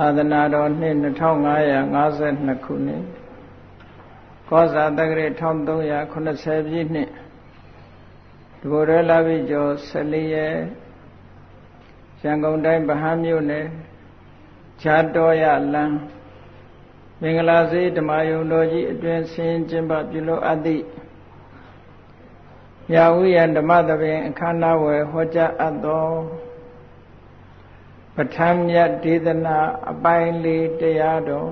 သာသနာတော်နှစ်2552ခုနှစ်ကောဇာတက္ကရာ1380ပြည့်နှစ်ဒီဘုရလာပြီကျော်14ရက်ရန်ကုန်တိုင်းဗဟန်းမြို့နယ်ခြားတော်ရလန်းမင်္ဂလာစေဓမ္မယုံတော်ကြီးအတွင်ဆင်းကျင်းပပြုလို့အပ်သည့်မြဝိယံဓမ္မသဘင်အခမ်းအနားဝယ်ဟောကြားအပ်သော ပဋ္ဌာန်းမြတ်ဒေသနာအပိုင်းလေးတရားတော်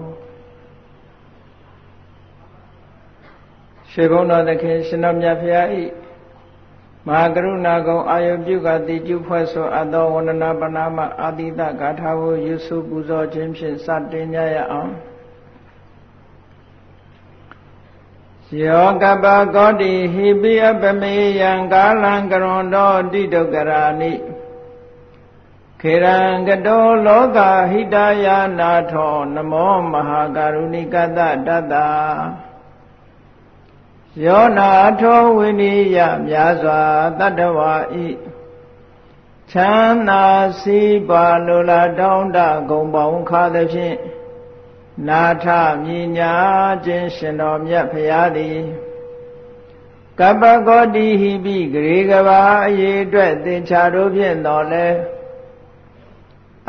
ရှင်ဘုန်းတော်သခင်ရှင်တော်မြတ်ဖရာဤမဟာကရုဏာကုံအာယုပြုကတိကျုဖွဲ့ဆိုအပ်သောဝန္ဒနာပနာမအာတိတဂါထာကိုယူဆုပူဇော်ခြင်းဖြင့်စတင်ကြရအောင်ယောကပကောတိဟိပိအပမေယံကာလံကရွန်တော်တိတုကရာနိ ခေရံကတောလောကဟိတယာနာထောနမောမဟာကရုဏိကတတတ္တာယောနာထောဝိနိယမြာစွာတတ္တဝါဤချမ်းသာစီးပါလိုလားတောင်းတဂုံပေါင်းခါသဖြင့်နာထမြညာခြင်းရှင်တော်မြတ်ဖရာသည်ကပ္ပကောတိဟိပိဂရေကဘာအရေးအတွက်သင်္ချာတို့ဖြင့်တော်လဲ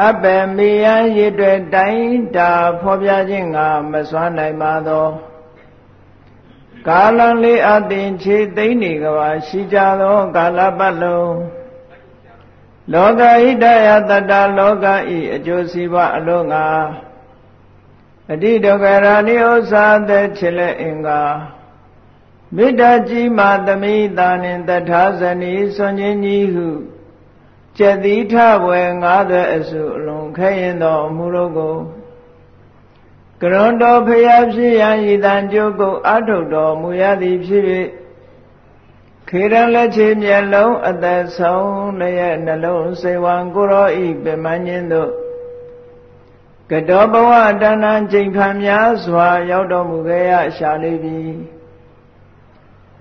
အပေမေယံရည်တွေတိုင်းတာဖော်ပြခြင်းကမစွမ်းနိုင်ပါသောကာလံလေးအသင်ခြေသိမ့်နေကဘာရှိကြသောကာလပတ်လုံးလောကဣတယတတလောကဤအကျိုးစီးပွားအလုံးငါအတိဒုက္ခရာနိဥ္စာသက်ချစ်လက်အင်္ဂါမေတ္တာကြီးမာသမိတာနှင့်တထာဇနီဆွန်ခြင်းကြီးဟု ကျက်တိထဘွယ်ငါးသွဲအစုအလုံးခဲရင်တော်မူလို့ကိုကရွန်တော်ဖျားဖြစ်ရန်ဤတန်ကြုတ်ကိုအထုတ်တော်မူရသည်ဖြစ်၍ခေရန်လက်ချေမျက်လုံးအသက်ဆုံးလည်းနှလုံးစေဝံကိုရောဤပြမန်းခြင်းတို့ကတောဘဝတဏ္ဏချိန်ခံများစွာရောက်တော်မူခဲ့ရရှာလေးပြီမ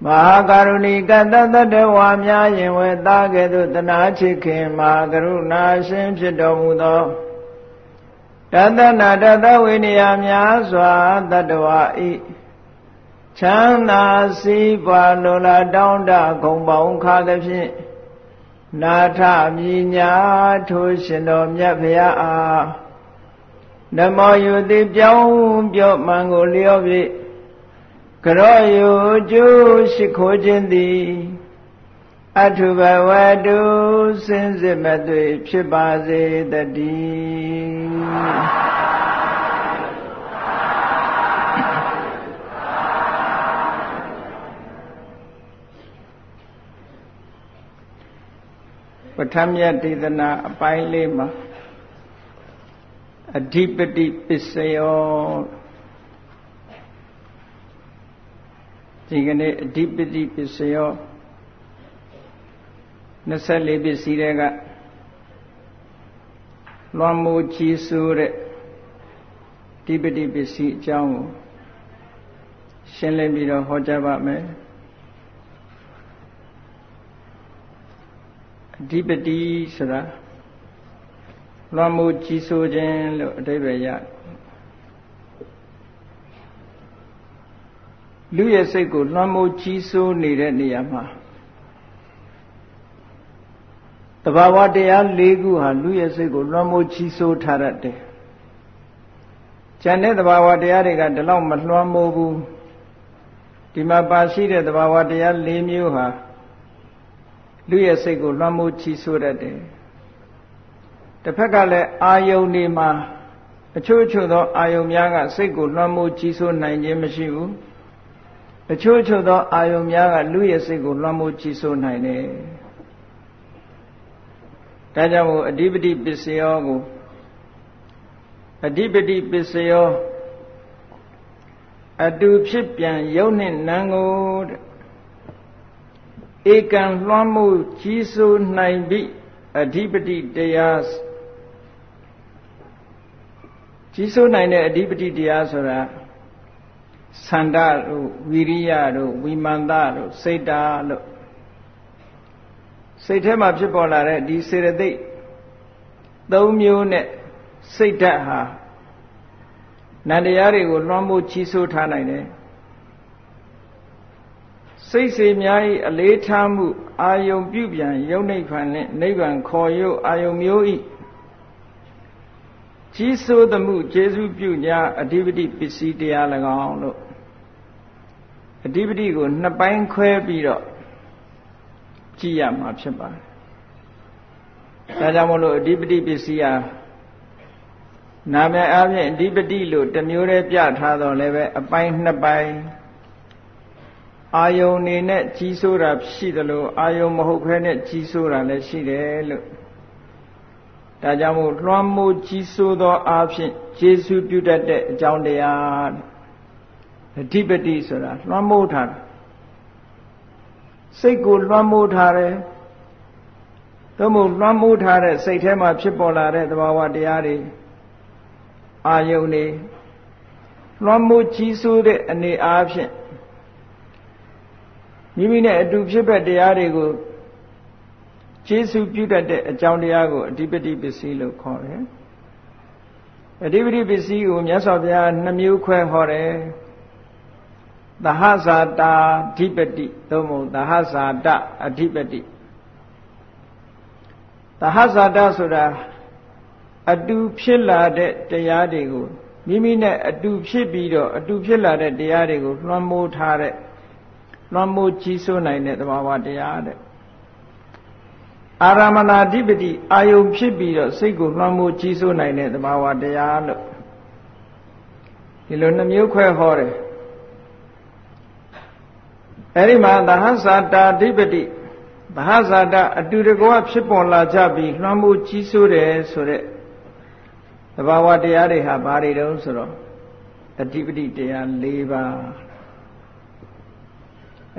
ဟာကရုဏီကတတတဝါများရင်ဝဲသားကဲ့သို့တနာချစ်ခင်မဟာကရုဏာရှင်ဖြစ်တော်မူသောတသနာတသဝိနည်းများစွာတတဝါဤချမ်းသာစီးပွားလိုလားတောင်းတဂုံပေါင်းခါသဖြင့်နာထမြညာထိုးရှင်တော်မြတ်ဖရာအားနမောယုတိပြောင်းပြော့မှန်ကိုလျော့ပြီးက ရောယုကျိုးရှိခိုးခြင်းသည်အထုဘဝတုစင်စစ်မသွေဖြစ်ပါစေတည်းပဋ္ဌာမြတ်ဒေသနာအပိုင်းလေးမှာအဓိပတိပစ္စယော ဒီကနေ့အဓိပတိပစ္စယော24ပစ္စည်းတွေကလွန်မိုးကြီးစိုးတဲ့ဓိပတိပစ္စည်းအကြောင်းကိုရှင်းလင်းပြီးတော့ဟောကြားပါမယ်အဓိပတိဆိုတာလွန်မိုးကြီးစိုးခြင်းလို့အဓိပ္ပာယ်ရ လူရဲ့စိတ်ကိုလွှမ်းမိုးကြီးစိုးနေတဲ့နေရာမှာတဘာဝတရား၄ခုဟာလူရဲ့စိတ်ကိုလွှမ်းမိုးကြီးစိုးထားတတ်တယ်။ကျန်တဲ့တဘာဝတရားတွေကဒီလောက်မလွှမ်းမိုးဘူး။ဒီမှာပါရှိတဲ့တဘာဝတရား၄မျိုးဟာလူရဲ့စိတ်ကိုလွှမ်းမိုးကြီးစိုးတတ်တယ်။တစ်ဖက်ကလည်းအာယုန်ဒီမှာအချို့အချို့သောအာယုန်များကစိတ်ကိုလွှမ်းမိုးကြီးစိုးနိုင်ခြင်းမရှိဘူး။ အချို့ချို့သောအာယုံများကလူရဲ့စိတ်ကိုလွှမ်းမိုးကြည့်ဆိုးနိုင်တယ်ဒါကြောင့်မို့အဓိပတိပစ္စယောကိုအဓိပတိပစ္စယောအတူဖြစ်ပြန်ယုံနှင့်နံကိုဧကံလွှမ်းမိုးကြီးစိုးနိုင်ပြီအဓိပတိတရားကြီးစိုးနိုင်တဲ့အဓိပတိတရားဆိုတာ ဆန္ဒတို့ဝီရိယတို့ဝိမာန်တတို့စိတ်တာလို့စိတ်ထဲမှာဖြစ်ပေါ်လာတဲ့ဒီစေတသိက်သုံးမျိုးနဲ့စိတ်ဓာတ်ဟာနန္တရားတွေကိုလွှမ်းမိုးချီးဆိုးထားနိုင်တယ်စိတ်စေများ၏အလေးထားမှုအာယုံပြုပြန်ယုံနိဗ္ဗာန်နှင့်နိဗ္ဗာန်ခေါ်ရုပ်အာယုံမျိုး၏ကြီးစိုးသမှုကျေစုပြုညာအဓိပတိပစ္စည်းတရား၎င်းလို့ အဓိပတိကိုနှစ်ပိုင်းခွဲပြီးတော့ကြည့်ရမှာဖြစ်ပါတယ်။ဒါကြောင့်မလို့အဓိပတိပစ္စည်းဟာနာမည်အပြင်အဓိပတိလို့တစ်မျိုးတည်းပြထားတော့လည်းပဲအပိုင်းနှစ်ပိုင်းအာယုန်နေနဲ့ကြီးစိုးတာရှိသလိုအာယုန်မဟုတ်ဘဲနဲ့ကြီးစိုးတာလည်းရှိတယ်လို့ဒါကြောင့်မို့လွှမ်းမိုးကြီးစိုးသောအားဖြင့်ယေရှုပြုတတ်တဲ့အကြောင်းတရား အဓိပတိဆိုတာလွှမ်းမိုးထားတာစိတ်ကိုလွှမ်းမိုးထားတယ်သို့မဟုတ်လွှမ်းမိုးထားတဲ့စိတ်ထဲမှာဖြစ်ပေါ်လာတဲ့သဘာဝတရားတွေအာယုန်တွေလွှမ်းမိုးကြီးစိုးတဲ့အနေအားဖြင့်မိမိနဲ့အတူဖြစ်ပက်တရားတွေကိုကျေစုပြုတတ်တဲ့အကြောင်းတရားကိုအဓိပတိပစ္စည်းလို့ခေါ်တယ်။အဓိပတိပစ္စည်းကိုမြတ်စွာဘုရားနှမျိုးခွဲဟောတယ်။ သဟဇာတာအဓိပတိသို့မဟုတ်သဟဇာတအဓိပတိသဟဇာတဆိုတာအတူဖြစ်လာတဲ့တရားတွေကိုမိမိနဲ့အတူဖြစ်ပြီးတော့အတူဖြစ်လာတဲ့တရားတွေကိုလွှမ်းမိုးထားတဲ့လွှမ်းမိုးကြီးစိုးနိုင်တဲ့သဘာဝတရားတဲ့အာရမဏာဓိပတိအာယုဖြစ်ပြီးတော့စိတ်ကိုလွှမ်းမိုးကြီးစိုးနိုင်တဲ့သဘာဝတရားလို့ဒီလိုနှမျိုးခွဲဟောတယ် အဲဒီမှာသဟဇာတာဓိပတိသဟဇာတာအတူတကွဖြစ်ပေါ်လာကြပြီးလွှမ်းမိုးကြီးစိုးတယ်ဆိုတဲ့သဘာဝတရားတွေဟာဘာတွေတုံးဆိုတော့အဓိပတိတရား၄ပါး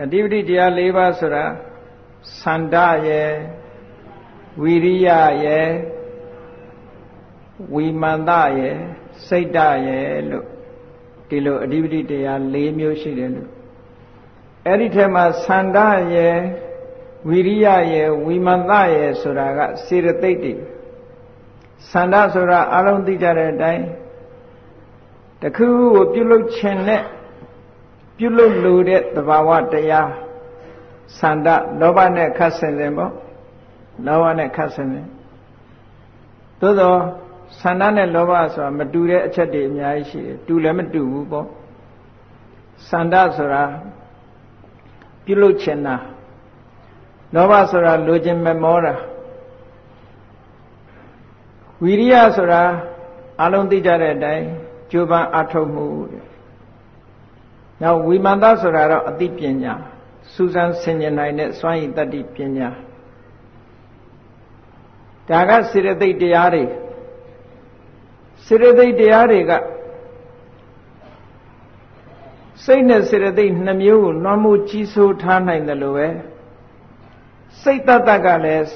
အဓိပတိတရား၄ပါးဆိုတာသန္တာရဲ့ဝီရိယရဲ့ဝီမန္တရဲ့စိတ်တရဲ့လို့ဒီလိုအဓိပတိတရား၄မျိုးရှိတယ်လို့ အဲ့ဒီထဲမှာသန္တာရဲ့ဝီရိယရဲ့ဝီမန္တရဲ့ဆိုတာကစေရသိတ်တွေသန္တာဆိုတာအလုံးသိကြတဲ့အတိုင်းတခုကိုပြုလုပ်ခြင်းနဲ့ပြုလုပ်လိုတဲ့သဘာဝတရားသန္တာလောဘနဲ့ခတ်ဆင်တယ်ပေါ့လောဘနဲ့ခတ်ဆင်တယ်သို့တော့သန္တာနဲ့လောဘဆိုတာမတူတဲ့အချက်တွေအများကြီးရှိတယ်တူလည်းမတူဘူးပေါ့သန္တာဆိုတာ ပြုလုပ်ခြင်းတာလောဘဆိုတာလိုချင်မမောတာဝီရိယဆိုတာအလုံးသိကြတဲ့အတိုင်းကြိုးပမ်းအထောက်မှုတဲ့။နောက်ဝိမာန်သဆိုတာတော့အသိပညာစူးစမ်းဆင်ခြင်နိုင်တဲ့စွမ်းရည်တတ္တိပညာဒါကစေရသိက်တရားတွေစေရသိက်တရားတွေက စိတ်နဲ့စေရသိက်နှမျိုးကိုလွှမ်းမိုးကြီးစိုးထားနိုင်တယ်လို့ပဲစိတ်တတ္တကလည်း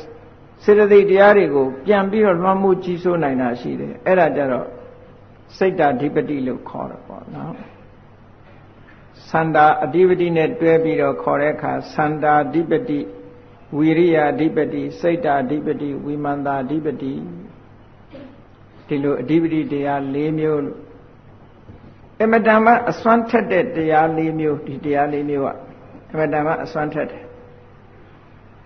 စေတသိက်တရားတွေကိုပြန်ပြီးတော့လွှမ်းမိုးကြီးစိုးနိုင်တာရှိတယ်အဲ့ဒါကြတော့စိတ်ဓာဓိပတိလို့ခေါ်တယ်ပေါ့နော်သန္တာအဓိပတိနဲ့တွဲပြီးတော့ခေါ်တဲ့အခါသန္တာဓိပတိဝီရိယအဓိပတိစိတ်ဓာအဓိပတိဝိမန္တာအဓိပတိဒီလိုအဓိပတိတရား၄မျိုးလို့ အမတန်မှအစွမ်းထက်တဲ့တရား၄မျိုးဒီတရား၄မျိုးကအမတန်မှအစွမ်းထက်တယ်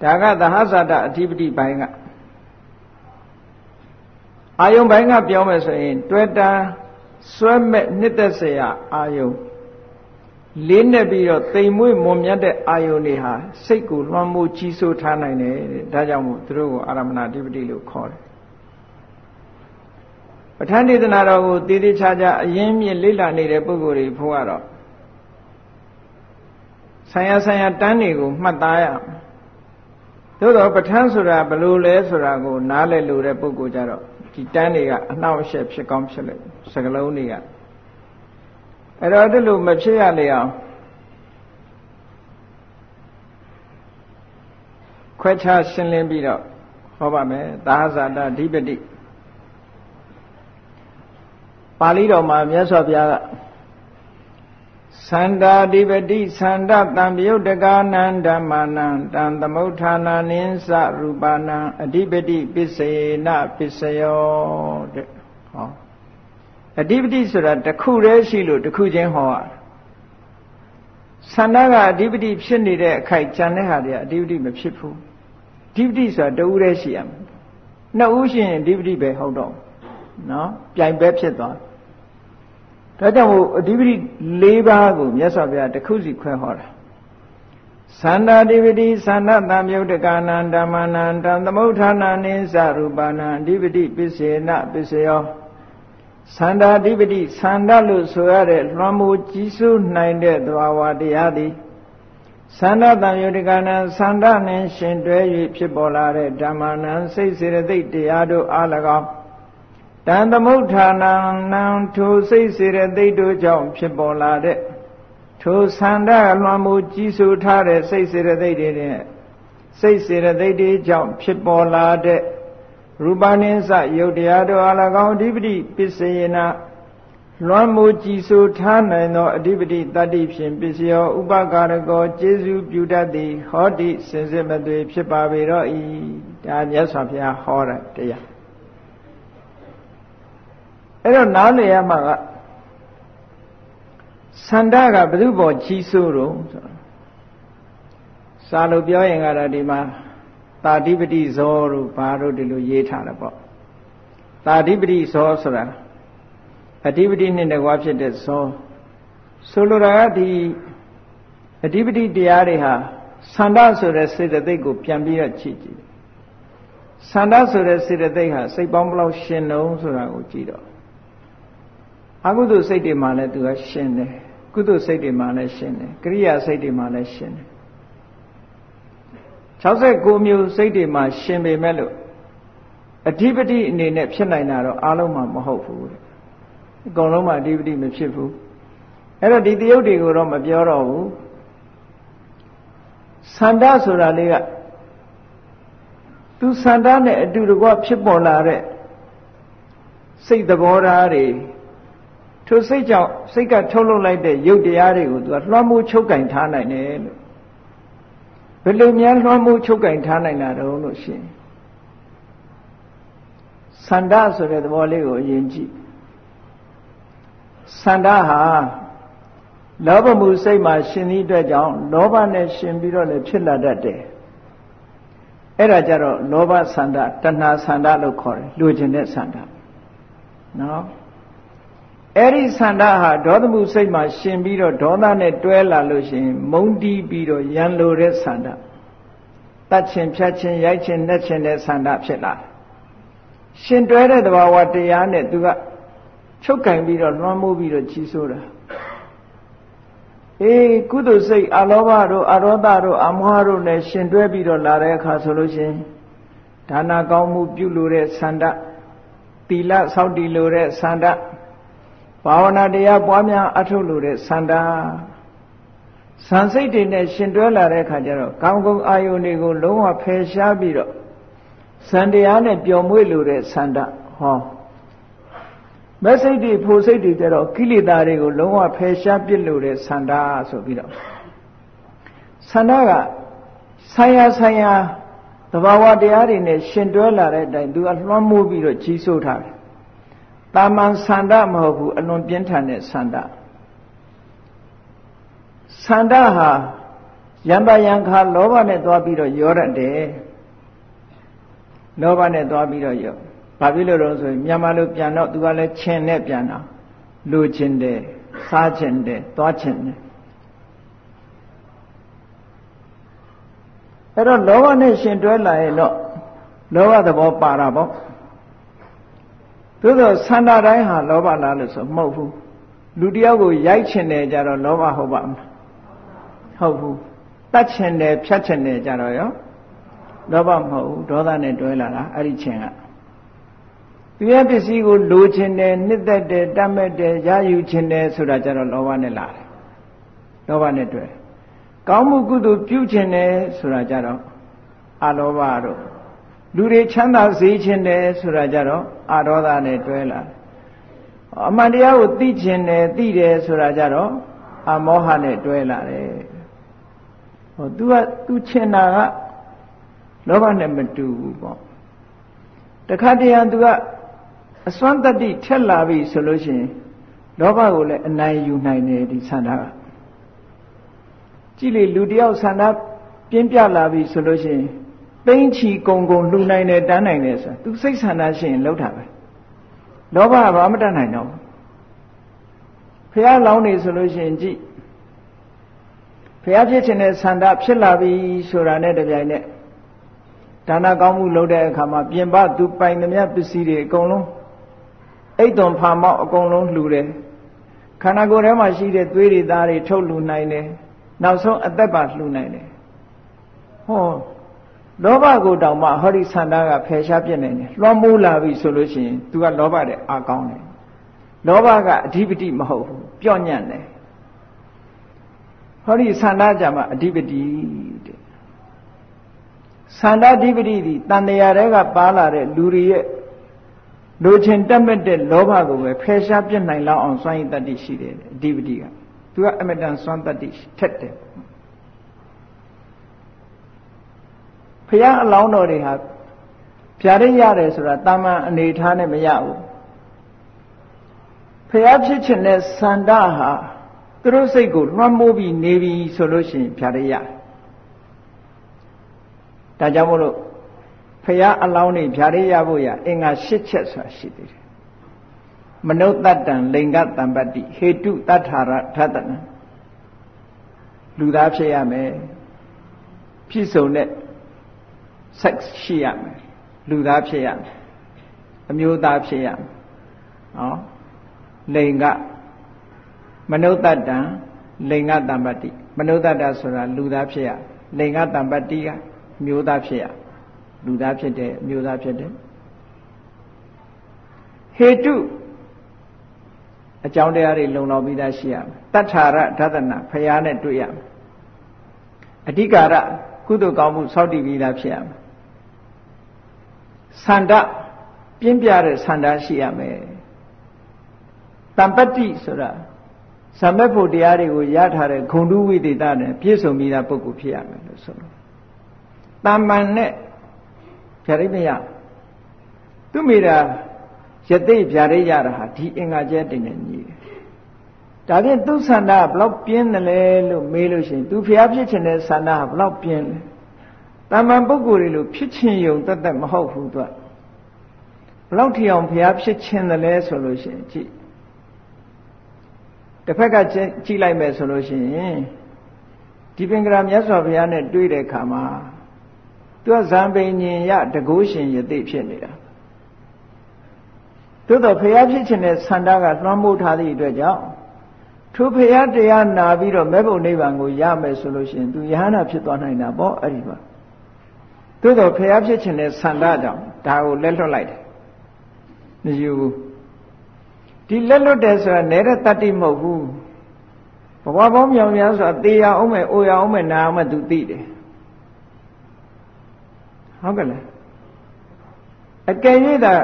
ဒါကသဟဇာတအဓိပတိပိုင်းကအာယုံပိုင်းကပြောမယ်ဆိုရင် တွေ့တာဆွဲမဲ့နှစ်သက်စရာအာယုံလေးနဲ့ပြီးတော့တိမ်မွေ့မွန်မြတ်တဲ့အာယုန်တွေဟာစိတ်ကိုလွှမ်းမိုးကြီးစိုးထားနိုင်တယ်တဲ့ဒါကြောင့်မို့သူတို့ကိုအာရမဏအဓိပတိလို့ခေါ်တယ် ပဋ္ဌာန်းဒေသနာတော်ကိုတည်တည်ချာချာအရင်မြင့်လေ့လာနေတဲ့ပုဂ္ဂိုလ်တွေဘုရားတော့ဆံရဆံရတန်းတွေကိုမှတ်သားရသို့တော့ပဋ္ဌာန်းဆိုတာဘယ်လိုလဲဆိုတာကိုနားလည်လို့တဲ့ပုဂ္ဂိုလ်ကြတော့ဒီတန်းတွေကအနှောက်အယှက်ဖြစ်ကောင်းဖြစ်လိမ့်စကလုံးတွေကအဲ့တော့အဲ့လိုမဖြစ်ရလေအောင်ခွဲခြားရှင်းလင်းပြီးတော့ဟောပါမယ်သာဇာတဓိပတိ ပါဠိတော်မှာမြတ်စွာဘုရားကသန္တာဓိပတိသန္တတံပြုတ်တကာနံဓမ္မာနံတံသမုဋ္ဌာနာနိသရူပနံအဓိပတိပစ္စေနပစ္စယောတဲ့ဟောအဓိပတိဆိုတာတစ်ခုတည်းရှိလို့တစ်ခုချင်းဟောရဆန္ဒကအဓိပတိဖြစ်နေတဲ့အခိုက်ကြံတဲ့ဟာတွေကအဓိပတိမဖြစ်ဘူးအဓိပတိဆိုတာတဦးတည်းရှိရမယ်နှစ်ဦးရှိရင်အဓိပတိပဲဟုတ်တော့နော်ပြိုင်ပဲဖြစ်သွား ဒါကြောင့်မို့အဓိပတိ၄ပါးကိုမြတ်စွာဘုရားတစ်ခုစီခွဲဟောတာသန္တာတိပတိသန္တတံမြုတ်တကနာဓမ္မနာတံသမုဋ္ဌာနာနိသရူပနာအဓိပတိပစ္စေနပစ္စယောသန္တာဓိပတိသန္တလို့ဆိုရတဲ့လွှမ်းမိုးကြီးစိုးနိုင်တဲ့သဘာဝတရားသည်သန္တတံယုတကနာသန္တနှင့်ရှင်တွဲ၍ဖြစ်ပေါ်လာတဲ့ဓမ္မနံစိတ်စေတသိက်တရားတို့အား၎င်း တန်သမုဋ္ဌာနံနံထိုစိတ်စေတသိက်တို့ကြောင့်ဖြစ်ပေါ်လာတဲ့ထိုသန္တလွှမ်းမိုးကြီးစိုးထားတဲ့စိတ်စေတသိက်တွေနဲ့စိတ်စေတသိက်တွေကြောင့်ဖြစ်ပေါ်လာတဲ့ရူပနိစ္စယုတ်တရားတို့အလကောင်အဓိပတိပစ္စယေနလွမ်းမိုးကြည်ဆိုထားနိုင်သောအဓိပတိတတ္တိဖြင့်ပစ္စယောဥပကာရကောကျေစုပြုတတ်သည်ဟောတိစင်စစ်မသွေဖြစ်ပါပေတော့ဤဒါမြတ်စွာဘုရားဟောတဲ့တရား အဲ့တော့နားလည်ရမှာကသန္တာကဘု து ဘောကြီးဆိုးတော့ဆိုစာလို့ပြောရင်ကတော့ဒီမှာတာဓိပတိဇောတို့ဘာတို့ဒီလိုရေးထားတယ်ပေါ့တာဓိပတိဇောဆိုတာအဓိပတိနဲ့တကွာဖြစ်တဲ့ဇောဆိုလိုတာကဒီအဓိပတိတရားတွေဟာသန္တာဆိုတဲ့စေတသိက်ကိုပြန်ပြီးတော့ကြည့်ကြည့်သန္တာဆိုတဲ့စေတသိက်ဟာစိတ်ပေါင်းဘလောက်ရှင်တုံးဆိုတာကိုကြည့်တော့ အကုသိုလ်စိတ်တွေမှာလည်းသူကရှင်တယ်ကုသိုလ်စိတ်တွေမှာလည်းရှင်တယ်ကရိယာစိတ်တွေမှာလည်းရှင်တယ်69မျိုးစိတ်တွေမှာရှင်ပေမဲ့လို့အဓိပတိအနေနဲ့ဖြစ်နိုင်တာတော့အားလုံးမှာမဟုတ်ဘူးတဲ့အကုန်လုံးမှာအဓိပတိမဖြစ်ဘူးအဲ့တော့ဒီတယုတ်တွေကိုတော့မပြောတော့ဘူးသန္တာဆိုတာလေးကသူသန္တာနဲ့အတူတကွဖြစ်ပေါ်လာတဲ့စိတ်သဘောထားတွေ ထိုစိတ်ကြောင့်စိတ်ကထုတ်လုပ်လိုက်တဲ့ရုပ်တရားတွေကိုသူကလွှမ်းမိုးချုပ်ကင်ထားနိုင်တယ်လို့ဘယ်လိုများလွှမ်းမိုးချုပ်ကင်ထားနိုင်တာတုံးလို့ရှိရင်သန္တာဆိုတဲ့သဘောလေးကိုအရင်ကြည့်သန္တာဟာလောဘမှုစိတ်မှာရှင်သည့်အတွက်ကြောင့်လောဘနဲ့ရှင်ပြီးတော့လည်းဖြစ်လာတတ်တယ်အဲ့ဒါကြတော့လောဘသန္တာတဏှာသန္တာလို့ခေါ်တယ်လူကျင်တဲ့သန္တာနော် အဲ့ဒီဆန္ဒဟာဒေါသမှုစိတ်မှာရှင်ပြီးတော့ဒေါသနဲ့တွဲလာလို့ရှိရင်မုန်းတီးပြီးတော့ရန်လိုတဲ့ဆန္ဒတတ်ခြင်းဖြတ်ခြင်းရိုက်ခြင်းနှက်ခြင်းတဲ့ဆန္ဒဖြစ်လာရှင်တွဲတဲ့သဘာဝတရားနဲ့သူကချုပ်ကင်ပြီးတော့လွှမ်းမိုးပြီးတော့ကြီးစိုးတာအေးကုသိုလ်စိတ်အလောဘတို့အရောဒတို့အမောဟတို့နဲ့ရှင်တွဲပြီးတော့လာတဲ့အခါဆိုလို့ရှိရင်ဒါနာကောင်းမှုပြုလို့တဲ့ဆန္ဒသီလစောင့်တည်လို့တဲ့ဆန္ဒ ဘာဝနာတရားပွားများအထုတ်လို့တဲ့စန္ဒာစံစိတ်တွေနဲ့ရှင်တွဲလာတဲ့အခါကျတော့ကောင်းကုန်းအာယုန်တွေကိုလုံးဝဖယ်ရှားပြီးတော့စံတရားနဲ့ပျော်မွေ့လို့တဲ့စန္ဒဟောမစိတ်တွေဖို့စိတ်တွေကြတော့ကိလေသာတွေကိုလုံးဝဖယ်ရှားပစ်လို့တဲ့စန္ဒဆိုပြီးတော့စန္ဒကဆံရဆံရသဘာဝတရားတွေနဲ့ရှင်တွဲလာတဲ့အတိုင်းသူကလွှမ်းမိုးပြီးတော့ကြီးစိုးထားတယ် တာမန်ဆန္ဒမဟုတ်ဘူးအလွန်ပြင်းထန်တဲ့ဆန္ဒဆန္ဒဟာယံပယံခါလောဘနဲ့သွားပြီးတော့ရောရတယ်လောဘနဲ့သွားပြီးတော့ရောဘာဖြစ်လို့လဲဆိုရင်မြန်မာလိုပြန်တော့သူကလည်းခြင်နဲ့ပြန်တာလူချင်းတယ်စားချင်းတယ်သွားချင်းတယ်အဲ့တော့လောဘနဲ့ရှင်တွဲလာရင်တော့လောဘသဘောပါတာပေါ့ သို့သောဆန္ဒတိုင်းဟာလောဘလားလို့ဆိုမဟုတ်ဘူးလူတယောက်ကိုရိုက်ချင်တယ်ကြတော့လောဘဟုတ်ပါမလားဟုတ်ဘူးတတ်ချင်တယ်ဖြတ်ချင်တယ်ကြတော့ရောလောဘမဟုတ်ဘူးဒေါသနဲ့တွဲလာတာအဲ့ဒီချင်းကသူရဲ့ပစ္စည်းကိုလိုချင်တယ်နှစ်သက်တယ်တတ်မဲ့တယ်ရယူချင်တယ်ဆိုတာကြတော့လောဘနဲ့လာတယ်လောဘနဲ့တွဲကောင်းမှုကုသိုလ်ပြုချင်တယ်ဆိုတာကြတော့အလောဘတို့ လူတွေချမ်းသာစေခြင်းတယ်ဆိုတာကြတော့အာရောဒနဲ့တွဲလာအမှန်တရားကိုသိခြင်းတယ်သိတယ်ဆိုတာကြတော့အမောဟနဲ့တွဲလာတယ်ဟော तू က तू ချင်တာကလောဘနဲ့မတူဘူးပေါ့တခါတည်းရ तू က အစွမ်းတတ္တိထက်လာပြီဆိုလို့ရှိရင်လောဘကိုလည်းအနိုင်ယူနိုင်တယ်ဒီဆန္ဒကကြည့်လေလူတယောက်ဆန္ဒပြင်းပြလာပြီဆိုလို့ရှိရင် သိမ့်ချီကုံကုံလှူနိုင်တယ်တန်းနိုင်တယ်ဆိုတာသူစိတ်ဆန္ဒရှိရင်လောက်တာပဲလောဘကဘာမှတတ်နိုင်တော့ဖះလောင်းနေဆိုလို့ရှိရင်ကြည့်ဖះဖြစ်ခြင်းနဲ့ဆန္ဒဖြစ်လာပြီဆိုတာနဲ့တပြိုင်နက်ဒါနကောင်းမှုလုပ်တဲ့အခါမှာပြင်ပသူပိုင်သမျှပစ္စည်းတွေအကုန်လုံးအိတ်သွန်ဖာမောက်အကုန်လုံးလှူတယ်ခန္ဓာကိုယ်ထဲမှာရှိတဲ့သွေးတွေသားတွေထုတ်လှူနိုင်တယ်နောက်ဆုံးအသက်ပါလှူနိုင်တယ်ဟော လောဘကိုတောင်မှဟောဒီဆန္ဒကဖယ်ရှားပြစ်နိုင်တယ်လွှမ်းမိုးလာပြီဆိုလို့ရှိရင် तू ကလောဘတဲ့အာကောင်းတယ်လောဘကအဓိပတိမဟုတ်ဘူးပြော့ညံ့တယ်ဟောဒီဆန္ဒကြမှာအဓိပတိတဲ့ဆန္ဒအဓိပတိဒီတန်တရာတွေကပါလာတဲ့လူတွေရဲ့လိုချင်တက်မဲ့တဲ့လောဘကိုပဲဖယ်ရှားပြစ်နိုင်လောက်အောင်စွန့်ရည်တတ္တိရှိတယ်အဓိပတိကသူကအမတန်စွန့်တတ္တိထက်တယ် ဖះအလောင်းတော်တွေဟာဖြာရရတယ်ဆိုတာတာမန်အနေထားနဲ့မရဘူးဖះဖြစ်ခြင်းနဲ့စန္ဒဟာသူတို့စိတ်ကိုလွှမ်းမိုးပြီးနေပြီဆိုလို့ရှိရင်ဖြာရရဒါကြောင့်မို့လို့ဖះအလောင်းနေဖြာရရဖို့ရအင်္ဂါ၈ချက်ဆိုတာရှိသေးတယ်မနုဿတ္တံလိင်္ဂတံပတ္တိဟေတုတတ္ထာရထတနံလူသားဖြစ်ရမယ်ပြည့်စုံတဲ့ sex ရှိရမယ်လူသားဖြစ်ရမယ်အမျိုးသားဖြစ်ရမယ်နော်လိင်ကမနုဿတ္တံလိင်္ဂတံပတ္တိမနုဿတ္တဆိုတာလူသားဖြစ်ရလိင်္ဂတံပတ္တိကမျိုးသားဖြစ်ရလူသားဖြစ်တယ်မျိုးသားဖြစ်တယ်ဟေတုအကြောင်းတရားတွေလုံလောက်ပြီးသားရှိရမယ်တတ္ထာရဓသနာဖရာနဲ့တွေ့ရမယ်အဓိကာရကုသိုလ်ကောင်းမှုစောင့်တည်ပြီးသားဖြစ်ရမယ် ဆန္ဒပြင်းပြတဲ့ဆန္ဒရှိရမယ်တမ္ပတ္တိဆိုတာဇမက်ဖို့တရားတွေကိုရထားတဲ့ဂုံတုဝိသေသနဲ့ပြည့်စုံပြီးသားပုဂ္ဂိုလ်ဖြစ်ရမယ်လို့ဆိုလို့တမ္မန်နဲ့ဖြာရိမယသူမိတာယသိဖြာရိရတာဟာဒီအင်္ဂါကျဲတင်နေညီတယ်ဒါဖြင့်သူဆန္ဒဘလောက်ပြင်းတယ်လဲလို့မေးလို့ရှိရင်သူဖျားဖြစ်ခြင်းတဲ့ဆန္ဒကဘလောက်ပြင်းလဲ တာမန်ပုဂ္ဂိုလ်တွေလို့ဖြစ်ခြင်းယုံတတ်တတ်မဟုတ်ဘူးသူကဘလောက်ထီအောင်ဘုရားဖြစ်ခြင်းတယ်လဲဆိုလို့ရှိရင်ကြည့်တစ်ဖက်ကကြည့်လိုက်မယ်ဆိုလို့ရှိရင်ဒီပင်ကရာမြတ်စွာဘုရားနဲ့တွေ့တဲ့အခါမှာသူကဇံပိညင်ရတကုရှင်ယသိဖြစ်နေတာသို့တော့ဘုရားဖြစ်ခြင်းတဲ့ဆန္ဒကလွှမ်းမိုးထားသည့်အတွက်ကြောင့်ထိုဘုရားတရားနာပြီးတော့မဲ့ဘုံနိဗ္ဗာန်ကိုရမယ်ဆိုလို့ရှိရင်သူယဟန္တာဖြစ်သွားနိုင်တာပေါ့အဲ့ဒီမှာ သို့တော့ဖျားဖြစ်ခြင်းနဲ့ဆန္ဒကြောင့်ဒါကိုလက်လွတ်လိုက်တယ်မယူဘူးဒီလက်လွတ်တယ်ဆိုတာနေတဲ့တတ္တိမဟုတ်ဘူးဘဝပေါင်းမြောင်များဆိုတာသေရအောင်မယ်အိုရအောင်မယ်နာအောင်မယ်သူသိတယ်ဟုတ်ကဲ့လားအကယ်၍သာ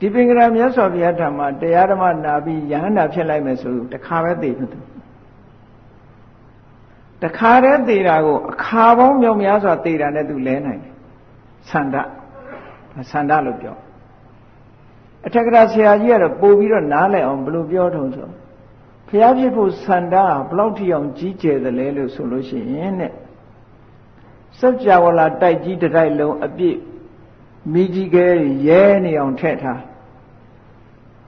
ဒီပင်ကရာမြတ်စွာဘုရားဓမ္မတရားဓမ္မနာပြီးယဟန္တာဖြစ်လိုက်မယ်ဆိုတခါပဲသိပြီသူတခါတည်းသေတာကိုအခါပေါင်းမြောင်များစွာသေတာနဲ့သူလဲနိုင်တယ် ဆန္ဒဆန္ဒလို့ပြောအထက်ကရာဆရာကြီးကတော့ပို့ပြီးတော့နားလည်အောင်ဘယ်လိုပြောထုံဆိုဖျားဖြစ်ဖို့ဆန္ဒဘလောက်ထိအောင်ကြီးကျယ်သလဲလို့ဆိုလို့ရှိရင်တဲ့စัจ java လာတိုက်ကြီးတိုက်လုံးအပြည့်မိကြီးကဲရဲနေအောင်ထည့်ထား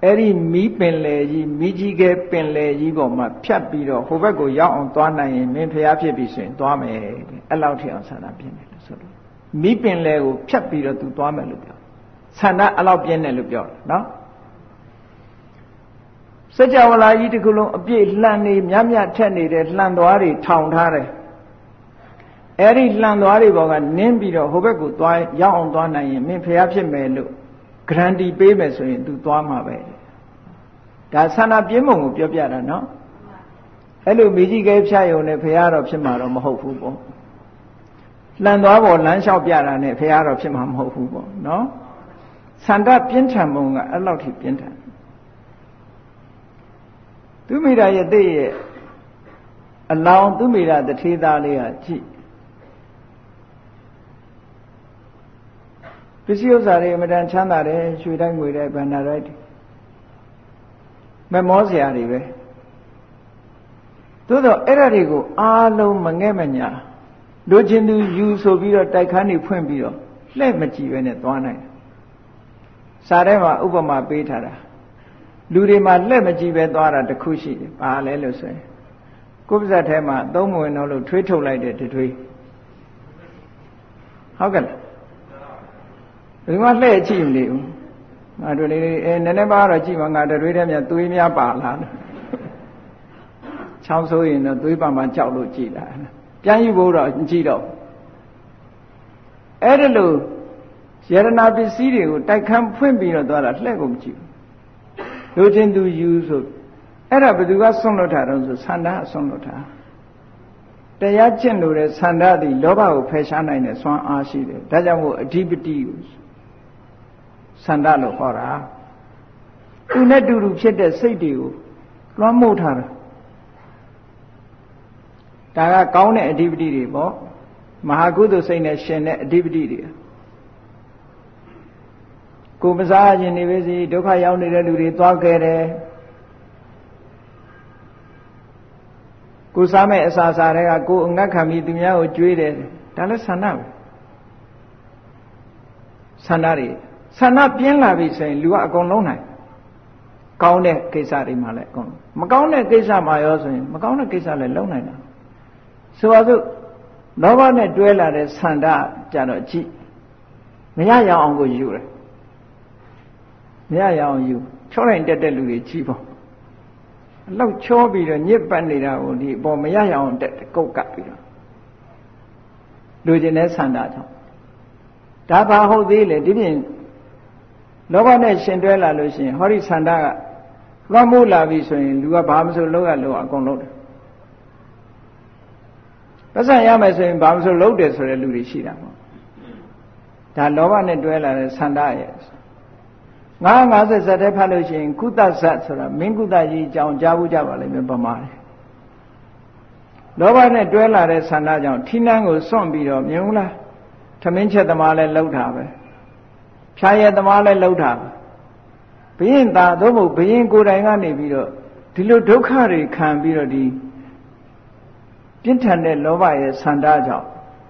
အဲ့ဒီမီးပင်လေကြီးမိကြီးကဲပင်လေကြီးပေါ်မှာဖြတ်ပြီးတော့ဟိုဘက်ကိုရောက်အောင်သွားနိုင်ရင်မင်းဖျားဖြစ်ပြီဆိုရင်သွားမယ်အဲ့လောက်ထိအောင်ဆန္ဒပြင်းတယ်လို့ဆိုလို့ မိပင်လေကိုဖြတ်ပြီးတော့သူသွားမယ်လို့ပြောဆန္ဒအဲ့လောက်ပြင်းတယ်လို့ပြောတယ်နော်စัจ java လာကြီးတစ်ခုလုံးအပြည့်လှန်နေမြတ်မြတ်ထက်နေတဲ့လှန်သွားတွေထောင်ထားတယ်အဲ့ဒီလှန်သွားတွေဘောကနင်းပြီးတော့ဟိုဘက်ကိုသွားရောက်အောင်သွားနိုင်ရင်မင်းဖျားဖြစ်မယ်လို့ဂရန်တီပေးမယ်ဆိုရင် तू သွားမှာပဲဒါဆန္ဒပြင်းပုံကိုပြောပြတာနော်အဲ့လိုမိကြီးကဲဖြတ်ယုံနဲ့ဖရာတော့ဖြစ်မှာတော့မဟုတ်ဘူးပေါ့ လှန်သွားပေါ်လမ်းလျှောက်ပြတာနဲ့ဖရာတော့ဖြစ်မှာမဟုတ်ဘူးပေါ့နော်ဆန္ဒပြင်းထန်ပုံကအဲ့လောက်ထိပြင်းထန်သူမိတာရဲ့တိရဲ့အလောင်းသူမိတာတထေးသားလေးကကြည့်ပစ္စည်းဥစ္စာတွေအမတန်ချမ်းသာတယ်ရွှေတိုင်းငွေတိုင်းဗန္ဒာတိုင်းမမောစရာတွေပဲသို့တော့အဲ့ဒါတွေကိုအားလုံးမငဲ့မညာ လူချင်းသူယူဆိုပြီးတော့တိုက်ခန်းနေဖွင့်ပြီးတော့လှဲ့မကြည့်ပဲနဲ့သွားနိုင်တယ်စာထဲမှာဥပမာပေးထားတာလူတွေမှာလှဲ့မကြည့်ပဲသွားတာတခုရှိတယ်ဘာလဲလို့ဆိုရင်ကိုယ်ပါဇက်ထဲမှာသုံးမဝင်တော့လို့ထွေးထုတ်လိုက်တဲ့ထွေးဟုတ်ကဲ့လားဒီမှာလှဲ့ကြည့်မနေဘူးငါတို့လေးအဲနည်းနည်းပါတော့ကြည့်ပါငါတွေထဲမြသွေးများပါလားချောင်းဆိုးရင်တော့သွေးပါမှကြောက်လို့ကြည်လာ ပြန်ယူဖို့တော့ကြည့်တော့အဲ့ဒါလို့ယရနာပစ္စည်းတွေကိုတိုက်ခန်းဖွင့်ပြီးတော့သွားတာလှဲ့ကုန်မကြည့်ဘူးလူချင်းသူယူဆိုအဲ့ဒါဘယ်သူကဆွန့်လွတ်တာတော့ဆိုဆန္ဒအဆွန့်လွတ်တာတရားကျင့်လို့တဲ့ဆန္ဒသည်လောဘကိုဖယ်ရှားနိုင်တဲ့စွမ်းအားရှိတယ်ဒါကြောင့်မို့အဓိပတိကိုဆန္ဒလို့ခေါ်တာသူနဲ့တူတူဖြစ်တဲ့စိတ်တွေကိုလွှမ်းမိုးထားတာ ဒါကကောင်းတဲ့အဓိပတိတွေပေါ့မဟာကုသိုလ်စိတ်နဲ့ရှင်တဲ့အဓိပတိတွေကိုမစားခြင်းနေပဲစီဒုက္ခရောက်နေတဲ့လူတွေသွားခဲ့တယ်ကိုစားမဲ့အစာစားတွေကကိုအငတ်ခံပြီးသူများကိုကြွေးတယ်ဒါလည်းဆန္ဒပဲဆန္ဒတွေဆန္ဒပြင်းလာပြီဆိုရင်လူကအကုန်လုံးနိုင်ကောင်းတဲ့ကိစ္စတွေမှလည်းအကုန်မကောင်းတဲ့ကိစ္စမှရောဆိုရင်မကောင်းတဲ့ကိစ္စလည်းလုံးနိုင်တာ ဆိုပါစို့လောဘနဲ့တွဲလာတဲ့ဆန္ဒကြတော့ကြည့်မရရအောင်ကိုယူတယ်မရရအောင်ယူချောလိုက်တက်တဲ့လူတွေကြည့်ပေါ့အလောက်ချောပြီးတော့ညစ်ပတ်နေတာကိုဒီအပေါ်မရရအောင်တက်ကုတ်ကပ်ပြီးတော့လူကျင်တဲ့ဆန္ဒကြောင့်ဒါဘာဟုတ်သေးလဲဒီပြင်လောဘနဲ့ရှင်တွဲလာလို့ရှိရင်ဟောဒီဆန္ဒကလွှမ်းမိုးလာပြီဆိုရင်လူကဘာမှမဆိုလုပ်ရလို့အကုန်လုပ်တယ် ပတ်စံရမယ်ဆိုရင်ဘာမှမဆိုလုပ်တယ်ဆိုတဲ့လူတွေရှိတာပေါ့ဒါလောဘနဲ့တွဲလာတဲ့ဆန္ဒရဲ့ငါး50ဇတ်တဲ့ဖတ်လို့ရှိရင်ကုသဇတ်ဆိုတာမင်းကုသကြီးအကြောင်းကြားဘူးကြပါလိမ့်မယ်ပမာတယ်လောဘနဲ့တွဲလာတဲ့ဆန္ဒကြောင့်ထိနှန်းကိုစွန့်ပြီးတော့မြင်ဘူးလားထမင်းချက်သမားလည်းလှုပ်တာပဲဖြာရသမားလည်းလှုပ်တာဘယင်သာသို့မဟုတ်ဘယင်ကိုယ်တိုင်ကနေပြီးတော့ဒီလိုဒုက္ခတွေခံပြီးတော့ဒီ ပြင်းထန်တဲ့လောဘရဲ့ဆန္ဒကြောင့်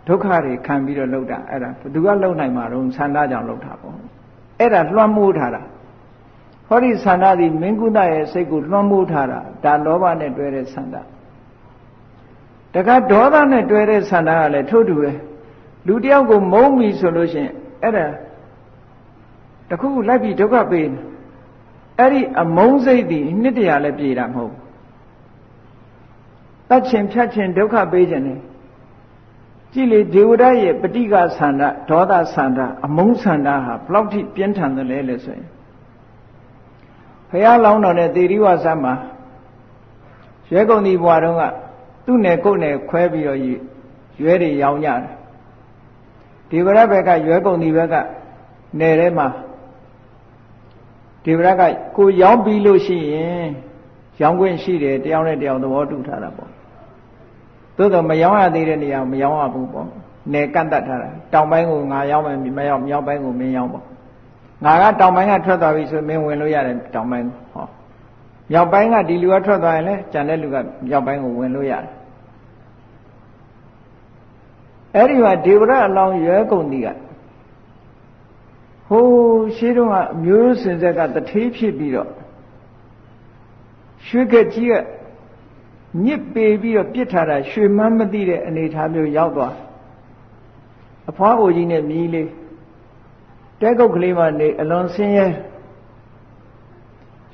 ဒုက္ခတွေခံပြီးတော့လှုပ်တာအဲ့ဒါဘယ်သူကလှုပ်နိုင်မှာတော့ဆန္ဒကြောင့်လှုပ်တာပေါ့အဲ့ဒါလွှမ်းမိုးထားတာဟောဒီဆန္ဒသည်မင်းကုသရဲ့စိတ်ကိုလွှမ်းမိုးထားတာဒါလောဘနဲ့တွဲတဲ့ဆန္ဒတခါဒေါသနဲ့တွဲတဲ့ဆန္ဒကလည်းထို့တူပဲလူတယောက်ကိုမုန်းပြီဆိုလို့ရှိရင်အဲ့ဒါတခုခုလိုက်ပြီးဒုက္ခပေးနေအဲ့ဒီအမုန်းစိတ်ဒီနှစ်တရာလည်းပြေတာမဟုတ် တတ်ချင်ဖြတ်ချင်ဒုက္ခပေးခြင်းနေကြည့်လေဒေဝရရဲ့ပဋိကဆန္ဒဒေါသဆန္ဒအမုန်းဆန္ဒဟာဘလောက်ထိပြင်းထန်တယ်လဲလို့ဆိုရင်ဘုရားလောင်းတော်နဲ့တေရိဝဆမ်းမှာရွဲကုန်ဒီဘွားတုန်းကသူ့နယ်ကိုယ်နယ်ခွဲပြီးတော့ရွဲတွေရောင်းကြတယ်ဒီဝရဘက်ကရွဲကုန်ဒီဘက်ကနယ်ထဲမှာဒီဗရကကိုရောင်းပြီးလို့ရှိရင် ရောင်းခွင့်ရှိတယ်တယောက်နဲ့တယောက်သဘောတူထားတာပေါ့သို့တော့မရောင်းရသေးတဲ့နေရာမရောင်းရဘူးပေါ့နယ်ကန့်တတ်ထားတာတောင်ပိုင်းကိုငါရောင်းမယ်မရောင်းမြောက်ပိုင်းကိုမင်းရောင်းပေါ့ငါကတောင်ပိုင်းကထွက်သွားပြီဆိုမင်းဝင်လို့ရတယ်တောင်ပိုင်းဟောမြောက်ပိုင်းကဒီလူကထွက်သွားရင်လည်းကြံတဲ့လူကမြောက်ပိုင်းကိုဝင်လို့ရတယ်အဲ့ဒီမှာဒေဝရအလောင်းရွယ်ကုန်ဒီကဟိုးရှင်းတော့ကအမျိုးစင်ဆက်ကတထေးဖြစ်ပြီးတော့ ရွှေကကြီးကညစ်ပေပြီးတော့ပြစ်ထားတာရွှေမန်းမသိတဲ့အနေထားမျိုးရောက်သွားအဖွားအိုကြီးနဲ့မြည်လေးတဲကုတ်ကလေးမှနေအလွန်ဆင်းရဲ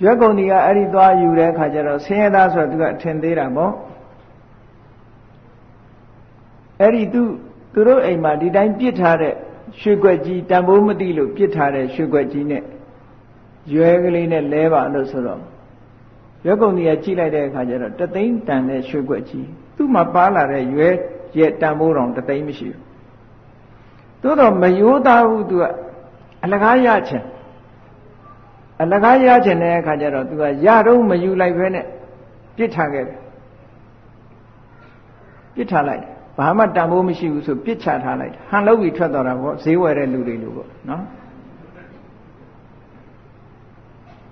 ရွက်ကုန်ဒီကအဲ့ဒီသွားယူတဲ့အခါကျတော့ဆင်းရဲသားဆိုတော့သူကအထင်သေးတာပေါ့အဲ့ဒီသူသူတို့အိမ်မှာဒီတိုင်းပြစ်ထားတဲ့ရွှေွက်ကြီးတန်ဖိုးမသိလို့ပြစ်ထားတဲ့ရွှေွက်ကြီးနဲ့ရွယ်ကလေးနဲ့လဲပါလို့ဆိုတော့ ရွက်ကုန်ကြီးကကြည့်လိုက်တဲ့အခါကျတော့တသိန်းတန်တဲ့ရွှေွက်ကြီးသူ့မှာပါလာတဲ့ရွယ်ရဲ့တန်ဖိုးတော်တသိန်းမရှိဘူးသို့တော့မယိုးသားဘူးသူကအလကားရချင်အလကားရချင်တဲ့အခါကျတော့သူကရတော့မယူလိုက်ပဲနဲ့ပြစ်ထားခဲ့တယ်ပြစ်ထားလိုက်ဘာဘာမှတန်ဖိုးမရှိဘူးဆိုပြစ်ချထားလိုက်ဟန်လုပ်ပြီးထွက်သွားတာပေါ့ဈေးဝယ်တဲ့လူတွေလိုပေါ့နော်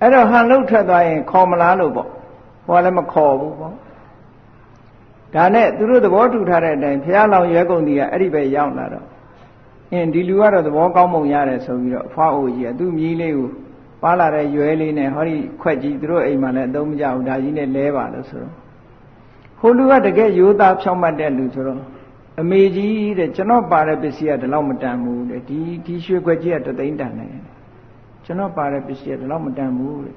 အဲ့တော့ဟန်လုပ်ထွက်သွားရင်ခေါ်မလားလို့ပေါ့ဟိုကလည်းမခေါ်ဘူးပေါ့ဒါနဲ့သူတို့သဘောတူထားတဲ့အတိုင်းဘုရားလောင်ရွယ်ကုန်တီကအဲ့ဒီပဲရောက်လာတော့အင်းဒီလူကတော့သဘောကောင်းပုံရတယ်ဆိုပြီးတော့အဖွားအိုကြီးကသူ့မြီးလေးကိုပါလာတဲ့ရွယ်လေးနဲ့ဟောဒီခွက်ကြီးသူတို့အိမ်မှာလည်းအသုံးမကျဘူးဒါကြီးနဲ့လဲပါလို့ဆိုတော့ဟိုလူကတကယ်ရိုးသားဖြောင့်မတ်တဲ့လူဆိုတော့အမေကြီးတဲ့ကျွန်တော်ပါတဲ့ပစ္စည်းကဒီလောက်မတန်ဘူးတဲ့ဒီဒီရွှေခွက်ကြီးကတသိန်းတန်တယ် ကျွန်တော်ပါတဲ့ပစ္စည်းကဒီလောက်မတန်ဘူးတဲ့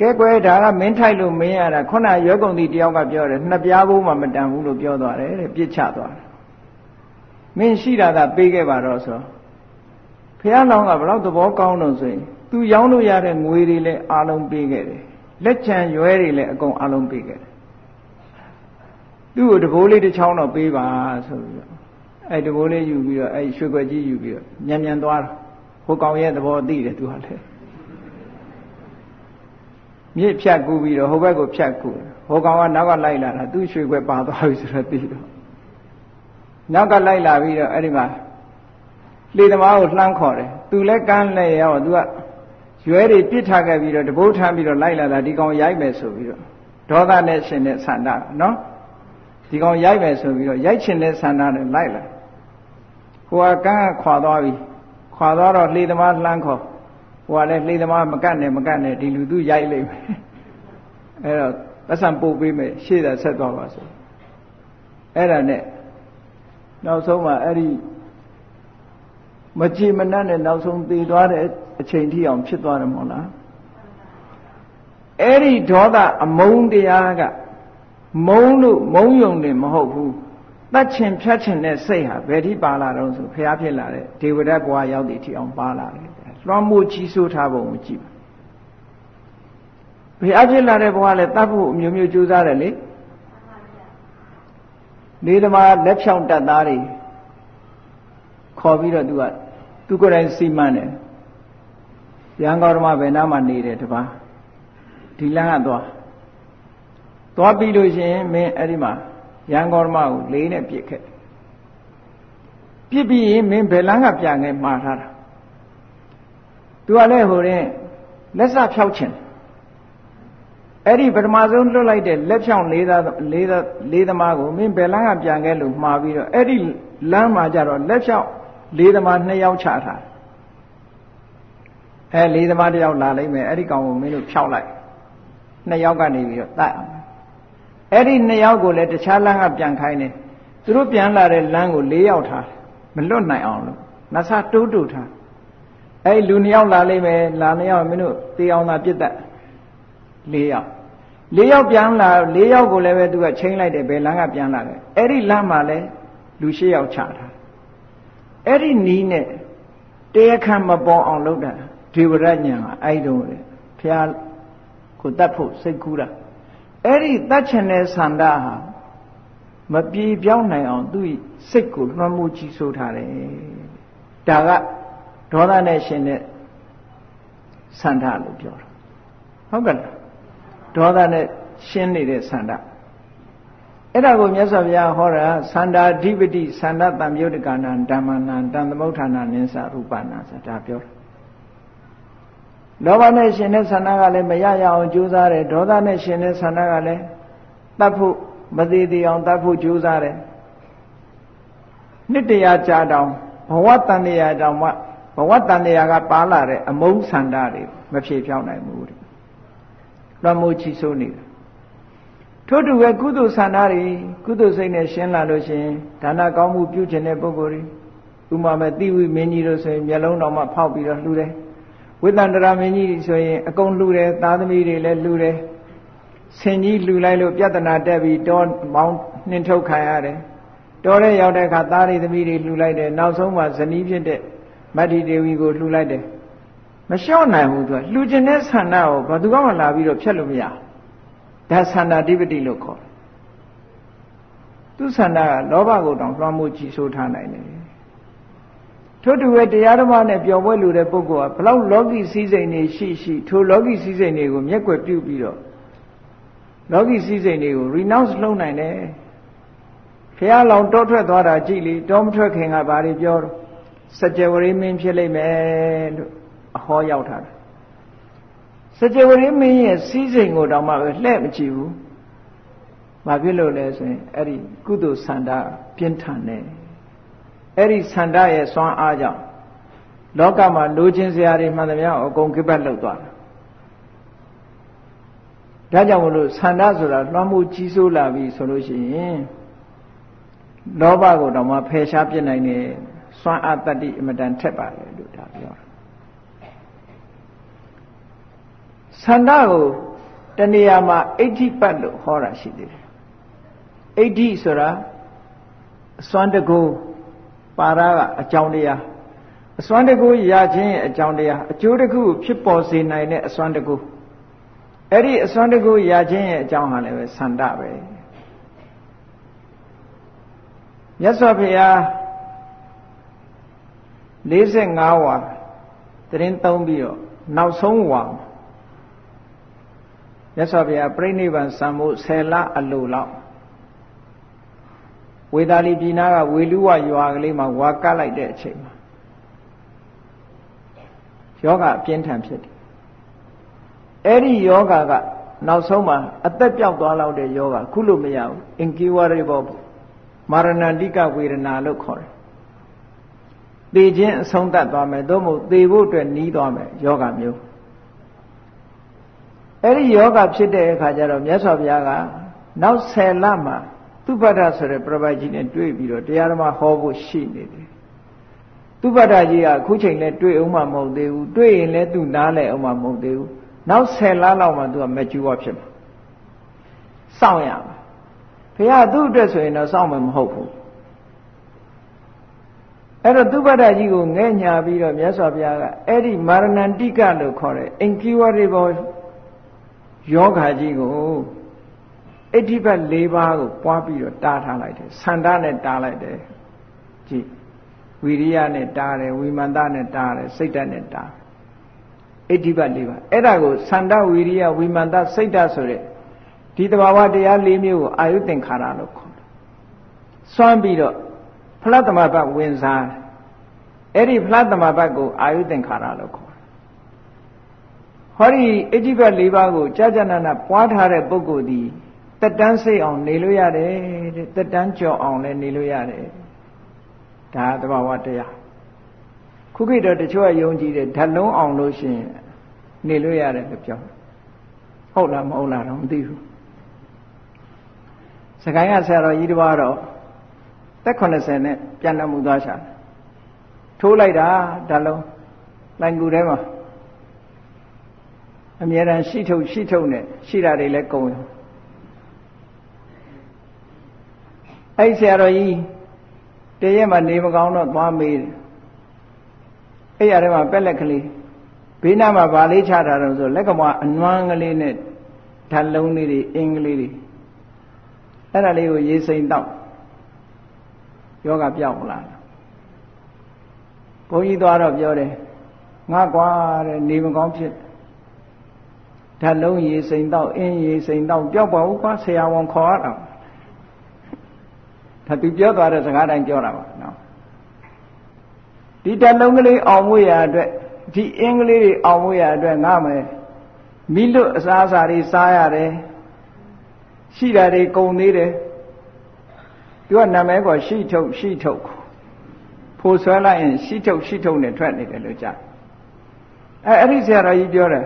ကဲကွယ်ဒါကမင်းထိုက်လို့မင်းရတာခုနရွက်ကုန်တီတယောက်ကပြောတယ်နှစ်ပြားဘိုးမှမတန်ဘူးလို့ပြောသွားတယ်တဲ့ပြစ်ချသွားတယ်မင်းရှိတာကပေးခဲ့ပါတော့ဆိုဖះလောင်းကဘလောက်သဘောကောင်းလို့ဆိုရင်သူရောင်းလို့ရတဲ့ငွေတွေလည်းအားလုံးပေးခဲ့တယ်လက်ချံရွဲတွေလည်းအကုန်အားလုံးပေးခဲ့တယ်သူ့ကိုတဘိုးလေးတစ်ချောင်းတော့ပေးပါဆိုပြီးတော့အဲ့တဘိုးလေးယူပြီးတော့အဲ့ရွှေခွက်ကြီးယူပြီးတော့ညံ့ညံ့သွား ဟိုကောင်ရဲ့သဘောသိတယ်သူကလည်းမြစ်ဖြတ်ကူးပြီးတော့ဟိုဘက်ကိုဖြတ်ကူးဟိုကောင်ကနောက်ကလိုက်လာတာသူ့ရွှေခွက်ပါသွားပြီဆိုတော့သိတော့နောက်ကလိုက်လာပြီးတော့အဲ့ဒီမှာလေသမားကိုလှမ်းခေါ်တယ်သူလည်းကမ်းလဲရောသူကရွဲတွေပြစ်ထားခဲ့ပြီးတော့တဘိုးထမ်းပြီးတော့လိုက်လာတာဒီကောင်ရိုက်မယ်ဆိုပြီးတော့ဒေါသနဲ့ရှင်တဲ့ဆန္ဒနော်ဒီကောင်ရိုက်မယ်ဆိုပြီးတော့ရိုက်ချင်တဲ့ဆန္ဒနဲ့လိုက်လာဟိုကကန်းခွာသွားပြီ ခွာသွားတော့လေသမားလှမ်းခေါ်ဟိုကလည်းလေသမားမကတ်နဲ့မကတ်နဲ့ဒီလူသူရိုက်လိမ့်မယ်အဲ့တော့ပတ်စံပို့ပေးမယ်ရှေ့တာဆက်သွားပါဆိုအဲ့ဒါနဲ့နောက်ဆုံးမှအဲ့ဒီမကြည်မနှက်နဲ့နောက်ဆုံးသေသွားတဲ့အချိန်ထိအောင်ဖြစ်သွားတယ်မို့လားအဲ့ဒီဒေါသအမုန်းတရားကမုန်းလို့မုန်းယုံတယ်မဟုတ်ဘူး တတ်ချင်ဖြတ်ချင်တဲ့စိတ်ဟာဘယ်ထိပါလာတော့ဆိုဖျားဖြစ်လာတဲ့ဒေဝရတ်ဘဝရောက်တဲ့အထိအောင်ပါလာတယ်လွှမ်းမိုးကြီးစိုးထားပုံကိုကြည့်ပါဘယ်အဖြစ်လာတဲ့ဘဝလဲတတ်ဖို့အမျိုးမျိုးကြိုးစားတယ်လေနေသမားလက်ဖြောင့်တတ်သားတွေခေါ်ပြီးတော့သူကသူကိုယ်တိုင်စီမံတယ်ရန်ကောဓမဘယ်နားမှာနေတယ်တပါးဒီလမ်းကသွားသွားပြီးလို့ရှိရင်မင်းအဲ့ဒီမှာ ရန်ကောဓမကိုလေးနဲ့ပြစ်ခဲ့ပြစ်ပြီးရင်မင်းဘယ်လမ်းကပြန်ခဲ့မှားထားတာသူကလည်းဟိုရင်လက်စဖြောက်ချင်အဲ့ဒီပထမဆုံးလွတ်လိုက်တဲ့လက်ဖြောင်းလေးသားလေးသားလေးသမားကိုမင်းဘယ်လမ်းကပြန်ခဲ့လို့မှားပြီးတော့အဲ့ဒီလမ်းမှာကြတော့လက်ဖြောင်းလေးသမားနှစ်ယောက်ချထားအဲလေးသမားတစ်ယောက်လာလိုက်မယ်အဲ့ဒီကောင်ကိုမင်းတို့ဖြောက်လိုက်နှစ်ယောက်ကနေပြီးတော့တတ်အောင် အဲ့ဒီနှစ်ယောက်ကိုလည်းတခြားလမ်းကပြန်ခိုင်းတယ်သူတို့ပြန်လာတဲ့လမ်းကို၄ယောက်ထားမလွတ်နိုင်အောင်လို့နဆတိုးတူထားအဲ့လူနှစ်ယောက်လာလိမ့်မယ်လာနှစ်ယောက်မင်းတို့တေးအောင်သာပြစ်တတ်၄ယောက်၄ယောက်ပြန်လာ၄ယောက်ကိုလည်းပဲသူကချိန်လိုက်တယ်ဘယ်လမ်းကပြန်လာတယ်အဲ့ဒီလမ်းမှာလည်းလူ၈ယောက်ချထားအဲ့ဒီနီးနဲ့တရားခံမပေါ်အောင်လုပ်တာဒေဝရညာကအဲ့တုန်းလေဖះကိုတတ်ဖို့စိတ်ကူးတာ အဲ့ဒီတတ်ချင်တဲ့ဆန္ဒဟာမပြေပြောင်းနိုင်အောင်သူ့စိတ်ကိုလွှမ်းမိုးကြီးဆိုးထားတယ်ဒါကဒေါသနဲ့ရှင်တဲ့ဆန္ဒလို့ပြောတာဟုတ်ကဲ့လားဒေါသနဲ့ရှင်းနေတဲ့ဆန္ဒအဲ့ဒါကိုမြတ်စွာဘုရားဟောတာသန္တာဓိပတိသန္တာတံမြုတ်တကနာဓမ္မနာတံသမုဋ္ဌာနာနိစ္စရူပနာဆိုတာပြောတာ လောဘနဲ့ရှင်တဲ့ဆန္ဒကလည်းမရရအောင်ကြိုးစားတယ်ဒေါသနဲ့ရှင်တဲ့ဆန္ဒကလည်းတတ်ဖို့မသေးသေးအောင်တတ်ဖို့ကြိုးစားတယ်နှစ်တရာကြာတောင်ဘဝတန်တရာတောင်မှဘဝတန်တရာကပါလာတဲ့အမုန်းဆန္ဒတွေမဖြေဖြောင်းနိုင်ဘူးတဲ့လွှမ်းမိုးချီဆိုးနေတာထို့တူပဲကုသိုလ်ဆန္ဒတွေကုသိုလ်စိတ်နဲ့ရှင်းလာလို့ရှင်ဒါနကောင်းမှုပြုခြင်းတဲ့ပုဂ္ဂိုလ်တွေဥမာမဲ့တိဝိမင်းကြီးတို့ဆိုရင်မျက်လုံးတော်မှဖောက်ပြီးတော့လှူတယ် ဝိတ္တန္တရာမင်းကြီးဆိုရင်အကုန်လှူတယ်သားသမီးတွေလည်းလှူတယ်ဆင်ကြီးလှူလိုက်လို့ပြဿနာတက်ပြီးတောမောင်းနှင်ထုတ်ခံရတယ်တောထဲရောက်တဲ့အခါသားတွေသမီးတွေလှူလိုက်တယ်နောက်ဆုံးမှဇနီးဖြစ်တဲ့မတ္တိဒေဝီကိုလှူလိုက်တယ်မလျှော့နိုင်ဘူးသူကလှူခြင်းတဲ့ဆန္ဒကိုဘာသူကမှလာပြီးတော့ဖြတ်လို့မရဒါဆန္ဒဓိပတိလို့ခေါ်တယ်သူဆန္ဒကလောဘကိုတောင်လွှမ်းမိုးကြည့်ဆိုးထားနိုင်တယ် ထို့တူပဲတရားဓမ္မနဲ့ပျော်ပွဲလူတဲ့ပုဂ္ဂိုလ်ကဘလောက်လောကီစည်းစိမ်တွေရှိရှိထိုလောကီစည်းစိမ်တွေကိုမျက်ကွယ်ပြုပြီးတော့လောကီစည်းစိမ်တွေကို renounce လုပ်နိုင်တယ်ဖះလောင်တောထွက်သွားတာကြည့်လေတောမထွက်ခင်ကဘာတွေပြောတော့စကြဝဠာမင်းဖြစ်လိမ့်မယ်လို့အဟောရောက်တာစကြဝဠာမင်းရဲ့စီးစိမ်ကိုတောင်မှပဲလှဲ့မကြည့်ဘူးဘာဖြစ်လို့လဲဆိုရင်အဲ့ဒီကုသိုလ်ဆန္ဒပြင်းထန်တယ် အဲ့ဒီဆန္ဒရဲ့စွမ်းအားကြောင့်လောကမှာလိုချင်စရာတွေမှန်သမျှအကုန်ကိပတ်လောက်သွားတာဒါကြောင့်မလို့ဆန္ဒဆိုတာလွှမ်းမိုးကြီးစိုးလာပြီဆိုလို့ရှိရင်လောဘကိုတော့မှဖယ်ရှားပြစ်နိုင်တယ်စွမ်းအားတတ္တိအမတန်ထက်ပါတယ်လို့ဒါပြောတာဆန္ဒကိုတဏှာမှာအဋ္ဌိပတ်လို့ဟောတာရှိသေးတယ်အဋ္ဌိဆိုတာအစွမ်းတကူ ပါရကအကြောင်းတရားအစွမ်းတကူရခြင်းရဲ့အကြောင်းတရားအကျိုးတစ်ခုဖြစ်ပေါ်စေနိုင်တဲ့အစွမ်းတကူအဲ့ဒီအစွမ်းတကူရခြင်းရဲ့အကြောင်းဟာလည်းပဲဆန္ဒပဲမြတ်စွာဘုရား45ဝါတရင်သုံးပြီးတော့နောက်ဆုံးဝါမြတ်စွာဘုရားပြိဋိဘံစံမှု10လအလိုလောက် ဝေသာလီပြည်နာကဝေလူဝရွာကလေးမှာဝါကတ်လိုက်တဲ့အချိန်မှာယောဂအပြင်းထန်ဖြစ်တယ်အဲ့ဒီယောဂကနောက်ဆုံးမှာအသက်ပြောက်သွားလောက်တဲ့ယောဂခုလို့မရဘူးအင်ကီဝရိဘောမာရဏတိကဝေဒနာလို့ခေါ်တယ်သေခြင်းအဆုံးသတ်သွားမယ်သို့မဟုတ်သေဖို့အတွက်နီးသွားမယ်ယောဂမျိုးအဲ့ဒီယောဂဖြစ်တဲ့အခါကျတော့မြတ်စွာဘုရားကနောက်10လမှာ သူပ္ပဒဆိုတဲ့ပြပိုက်ကြီးနဲ့တွေ့ပြီးတော့တရားဓမ္မဟောဖို့ရှိနေတယ်သူပ္ပဒကြီးကအခုချိန်လဲတွေ့အောင်မှမဟုတ်သေးဘူးတွေ့ရင်လည်းသူနားလဲအောင်မှမဟုတ်သေးဘူးနောက်10လလောက်မှသူကမကျူဝဖြစ်မှာစောင့်ရမှာဘုရားသူ့အတွက်ဆိုရင်တော့စောင့်မယ်မဟုတ်ဘူးအဲ့တော့သူပ္ပဒကြီးကိုငဲ့ညာပြီးတော့မြတ်စွာဘုရားကအဲ့ဒီမာရဏန္တိကလို့ခေါ်တဲ့အင်ကိဝရိဘောယောဂါကြီးကို အဋ္ဌိဘတ်၄ပါးကိုပွားပြီးတော့တားထားလိုက်တယ်ဆန္ဒနဲ့တားလိုက်တယ်ကြည့်ဝိရိယနဲ့တားတယ်ဝိမန္တနဲ့တားတယ်စိတ်ဓာတ်နဲ့တားအဋ္ဌိဘတ်၄ပါးအဲ့ဒါကိုဆန္ဒဝိရိယဝိမန္တစိတ်ဓာတ်ဆိုတဲ့ဒီတဘာဝတရား၄မျိုးကိုအာယုသင်္ခါရလို့ခေါ်တယ်စွမ်းပြီးတော့ဖလားသမဘတ်ဝင်စားအဲ့ဒီဖလားသမဘတ်ကိုအာယုသင်္ခါရလို့ခေါ်တယ်ဟောဒီအဋ္ဌိဘတ်၄ပါးကိုကြာကြာနာနာပွားထားတဲ့ပုဂ္ဂိုလ်ဒီ တက်တန်းစိတ်အောင်နေလို့ရတယ်တဲ့တက်တန်းကြော်အောင်လည်းနေလို့ရတယ်ဒါသဘာဝတရားခုခေတ်တော့တချို့ကယုံကြည်တယ်ဓာတ်လုံးအောင်လို့ရှိရင်နေလို့ရတယ်လို့ပြောဟုတ်လားမဟုတ်လားတော့မသိဘူးစကိုင်းကဆရာတော်ကြီးတစ်ပါးတော့တက်80နဲ့ပြန်တော်မူသွားရှာထိုးလိုက်တာဓာတ်လုံးလိုင်ကူထဲမှာအမြဲတမ်းရှိထုတ်ရှိထုတ်နဲ့ရှိတာတွေလည်းကုန်ရော အဲ့ဆရာတော်ကြီးတရက်မှနေမကောင်းတော့သွားမေးတယ်အဲ့ရထဲမှာပက်လက်ကလေးဘေးနားမှာဗာလေးချထားတယ်ဆိုလက်ကမအနွမ်းကလေးနဲ့ဓာတ်လုံးလေးတွေအင်္ဂလိတွေအဲ့ဒါလေးကိုရေစိမ်တော့ယောဂပြောင်းလာဘုန်းကြီးသွားတော့ပြောတယ်ငါကွာတဲ့နေမကောင်းဖြစ်ဓာတ်လုံးရေစိမ်တော့အင်းရေစိမ်တော့ပြောက်ပါဦးကွာဆရာဝန်ခေါ်ရတာ ဒါသူပြောသွားတဲ့စကားတိုင်းပြောတာပါနော်ဒီတလုံးကလေးအောင်မွေရအတွက်ဒီအင်္ဂလိပ်တွေအောင်မွေရအတွက်ငါမယ်မိလွတ်အစားအစာတွေစားရတယ်ရှိတာတွေကုန်သေးတယ်သူကနာမည်ကရှိထုတ်ရှိထုတ်ဖိုးဆွဲလိုက်ရင်ရှိထုတ်ရှိထုတ်နဲ့ထွက်နေတယ်လို့ကြားအဲအဲ့ဒီဆရာတော်ကြီးပြောတယ်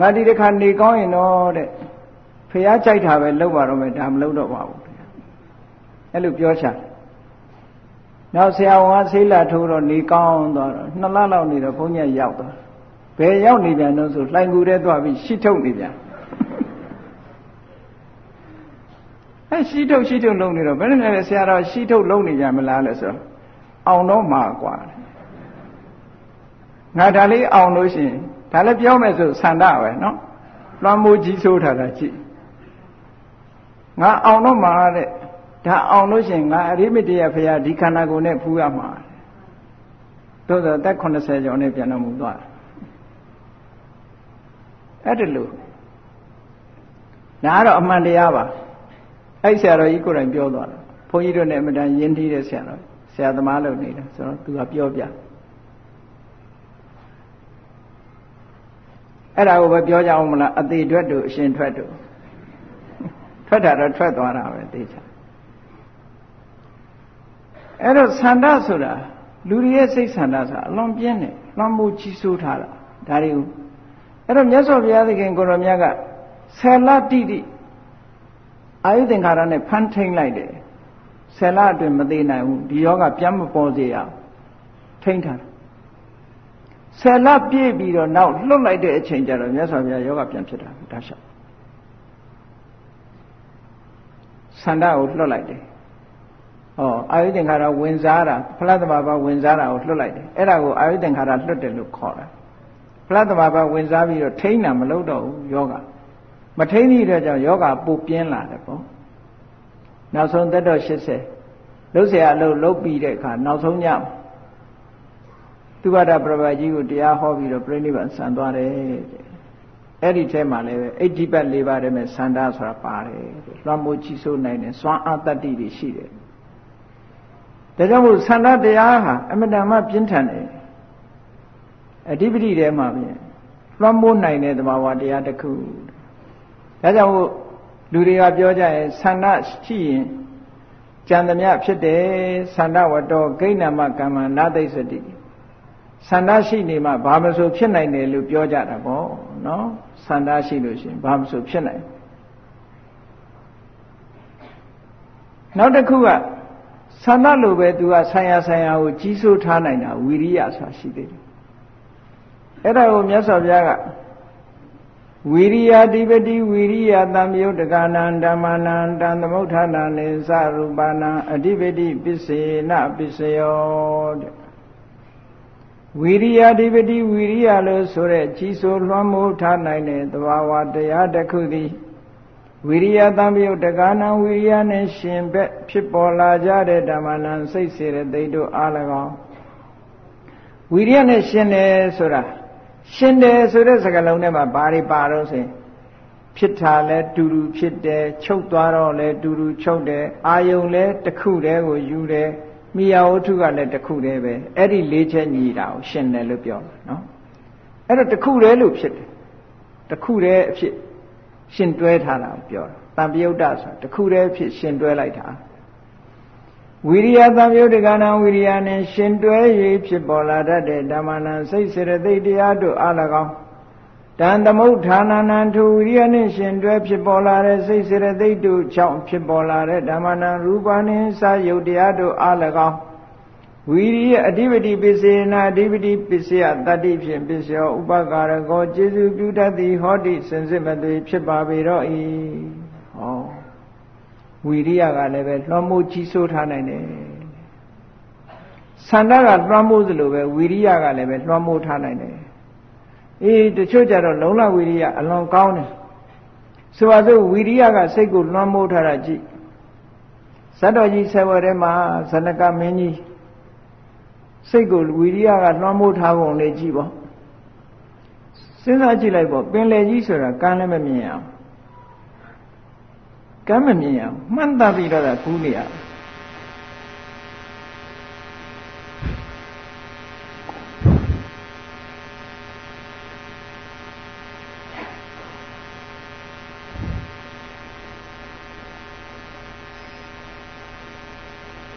ငါဒီတစ်ခါနေကောင်းရင်တော့တဲ့ဖះကြိုက်တာပဲလုပ်ပါတော့မယ်ဒါမလုပ်တော့ပါဘူး အဲ့လိုပြောချာနောက်ဆရာဝန်ကဆေးလာထိုးတော့နေကောင်းသွားတော့နှစ်လလောက်နေတော့ဘုန်းကြီးရောက်သွားဘယ်ရောက်နေပြန်တော့ဆိုလှိုင်ကူထဲသွားပြီးရှီထုတ်နေပြန်အဲရှီထုတ်ရှီထုတ်လုံးနေတော့ဘယ်နဲ့လဲဆရာတော်ရှီထုတ်လုံးနေကြမလားလဲဆိုတော့အောင်တော့မှာกว่าငါဒါလေးအောင်လို့ရှိရင်ဒါလည်းပြောမယ်ဆိုဆန္ဒပဲเนาะလွှမ်းမိုးကြီးဆိုးထားတာကြည့်ငါအောင်တော့မှာတဲ့ ဒါအောင်လို့ရှိရင်ငါအရိမတရဖရာဒီခန္ဓာကိုယ်နဲ့ဖူးရမှာသို့သောတက်80ကျော်နဲ့ပြန်တော်မူသွားအဲ့ဒါလို့ဒါကတော့အမှန်တရားပါအဲ့ဆရာတော်ကြီးကိုယ်တိုင်ပြောသွားတာဘဘုန်းကြီးတို့နဲ့အမှန်တန်ယဉ်တီးတဲ့ဆရာတော်ဆရာသမားလုပ်နေတာဆိုတော့သူကပြောပြအဲ့ဒါကိုပဲပြောကြအောင်မလားအသေးထွက်တို့အရှင်ထွက်တို့ထွက်တာတော့ထွက်သွားတာပဲသိချာ အဲ့တော့ဆန္ဒဆိုတာလူတွေရဲ့စိတ်ဆန္ဒဆိုတာအလွန်ပြင်းတယ်လွန်မှုကြီးစိုးထားတာဒါတွေကိုအဲ့တော့မြတ်စွာဘုရားသခင်ကိုရောမြတ်ကဆယ်လတိတိအာယုသင်္ခါရနဲ့ဖန်ထိန်လိုက်တယ်ဆယ်လအတွင်းမသေးနိုင်ဘူးဒီယောဂပြန်မပေါ်စေရအောင်ထိန်ထားတယ်ဆယ်လပြည့်ပြီးတော့နောက်လွတ်လိုက်တဲ့အချိန်ကျတော့မြတ်စွာဘုရားယောဂပြန်ဖြစ်တာဒါရှောက်ဆန္ဒကိုလွတ်လိုက်တယ်။ ဩအာယုသင်္ခါရဝင်စားတာဖလားသမဘာဝင်စားတာကိုလွတ်လိုက်တယ်။အဲ့ဒါကိုအာယုသင်္ခါရလွတ်တယ်လို့ခေါ်တာ။ဖလားသမဘာဝင်စားပြီးတော့ထိန်းတာမလုပ်တော့ဘူးယောဂ။မထိန်းသည့်အတွက်ကြောင့်ယောဂပူပြင်းလာတယ်ပေါ့။နောက်ဆုံးသက်တော်80လှုပ်เสียအလုပ်လုပ်ပြီးတဲ့အခါနောက်ဆုံးညသူဝတ္တပြပကြီးကိုတရားဟောပြီးတော့ပြိဋိဘံဆံသွားတယ်တဲ့အဲ့ဒီထဲမှာလည်းပဲအဋ္ဌိပတ်၄ပါးတည်းမဲ့စန္ဒဆိုတာပါတယ်လွှမ်းမိုးချီဆိုးနိုင်တယ်စွမ်းအားတတ္တိတွေရှိတယ် ဒါကြောင့်မို့စန္ဒတရားဟာအမတန်မှပြင်းထန်တယ်အဓိပတိထဲမှာပြင်လွှမ်းမိုးနိုင်တဲ့သဘာဝတရားတစ်ခုဒါကြောင့်မို့လူတွေကပြောကြရင်ဆန္ဒရှိရင်ကြံသမျှဖြစ်တယ်ဆန္ဒဝတ္တောဂိဏမကမ္မနာသိစတိဆန္ဒရှိနေမှဘာမဆိုဖြစ်နိုင်တယ်လို့ပြောကြတာပေါ့နော်ဆန္ဒရှိလို့ရှိရင်ဘာမဆိုဖြစ်နိုင်နောက်တစ်ခုက ဆန္ဒလိုပဲသူကဆံရဆံရကိုကြီးစိုးထားနိုင်တာဝီရိယဆိုတာရှိသေးတယ်အဲ့ဒါကိုမြတ်စွာဘုရားကဝီရိယဓိပတိဝီရိယသံယုတ်တကနာဓမ္မနာတံသမုဋ္ဌာနာနေသရူပနာအဓိပတိပစ္စေနပစ္စယောတဲ့ဝီရိယဓိပတိဝီရိယလို့ဆိုတဲ့ကြီးစိုးလွှမ်းမိုးထားနိုင်တဲ့သဘာဝတရားတစ်ခုသည် ဝိရိယသံယုတ်တကာနံဝိရိယနှင့်ရှင်ဘက်ဖြစ်ပေါ်လာကြတဲ့ဓမ္မနံစိတ်စေတဲ့သိတို့အား၎င်းဝိရိယနဲ့ရှင်တယ်ဆိုတာရှင်တယ်ဆိုတဲ့စကားလုံးထဲမှာဘာတွေပါတော့ဆိုရင်ဖြစ်တာလဲတူတူဖြစ်တယ်ချုပ်သွားတော့လဲတူတူချုပ်တယ်အာယုံလဲတစ်ခုတည်းကိုယူတယ်မိယာဝတ္ထုကလည်းတစ်ခုတည်းပဲအဲ့ဒီလေးချက်ညီတာကိုရှင်တယ်လို့ပြောတာနော်အဲ့တော့တစ်ခုတည်းလို့ဖြစ်တယ်တစ်ခုတည်းအဖြစ် ရှင်တွဲထားတာကိုပြောတာတံပယုတ်တဆိုတာတစ်ခုတည်းဖြစ်ရှင်တွဲလိုက်တာဝိရိယသံယုတ်တကနာဝိရိယနဲ့ရှင်တွဲ၍ဖြစ်ပေါ်လာတတ်တဲ့ဓမ္မနာစိတ်စေတသိက်တရားတို့အ၎င်းတန်သမုဋ္ဌာနာနံထူဝိရိယနှင့်ရှင်တွဲဖြစ်ပေါ်လာတဲ့စိတ်စေတသိက်တို့ကြောင့်ဖြစ်ပေါ်လာတဲ့ဓမ္မနာရူပနှင့်စာယုတ်တရားတို့အ၎င်း ဝီရိယအဓိပတိပစ္စေနာအဓိပတိပစ္စယတတ္တိဖြင့်ပစ္စယောဥပကာရကောကျေစုပြုတတ်သည်ဟောတိစင်စစ်မသွေဖြစ်ပါပေတော့၏ဟောဝီရိယကလည်းပဲလွှမ်းမိုးကြီးစိုးထားနိုင်တယ်ဆန္ဒကလွှမ်းမိုးသလိုပဲဝီရိယကလည်းပဲလွှမ်းမိုးထားနိုင်တယ်အေးတချို့ကြတော့လုံလဝီရိယအလွန်ကောင်းတယ်ဆိုပါစို့ဝီရိယကစိတ်ကိုလွှမ်းမိုးထားတာကြည့်ဇတ်တော်ကြီးဆယ်ဝယ်ထဲမှာဇနကမင်းကြီး စိတ်ကိုဝီရိယကလွှမ်းမိုးထားပုံလေးကြည့်ပေါ့စဉ်းစားကြည့်လိုက်ပေါ့ပင်လေကြီးဆိုတာကမ်းလည်းမမြင်အောင်ကမ်းမမြင်အောင်မှန်သားပြီးတော့ကူးနေရ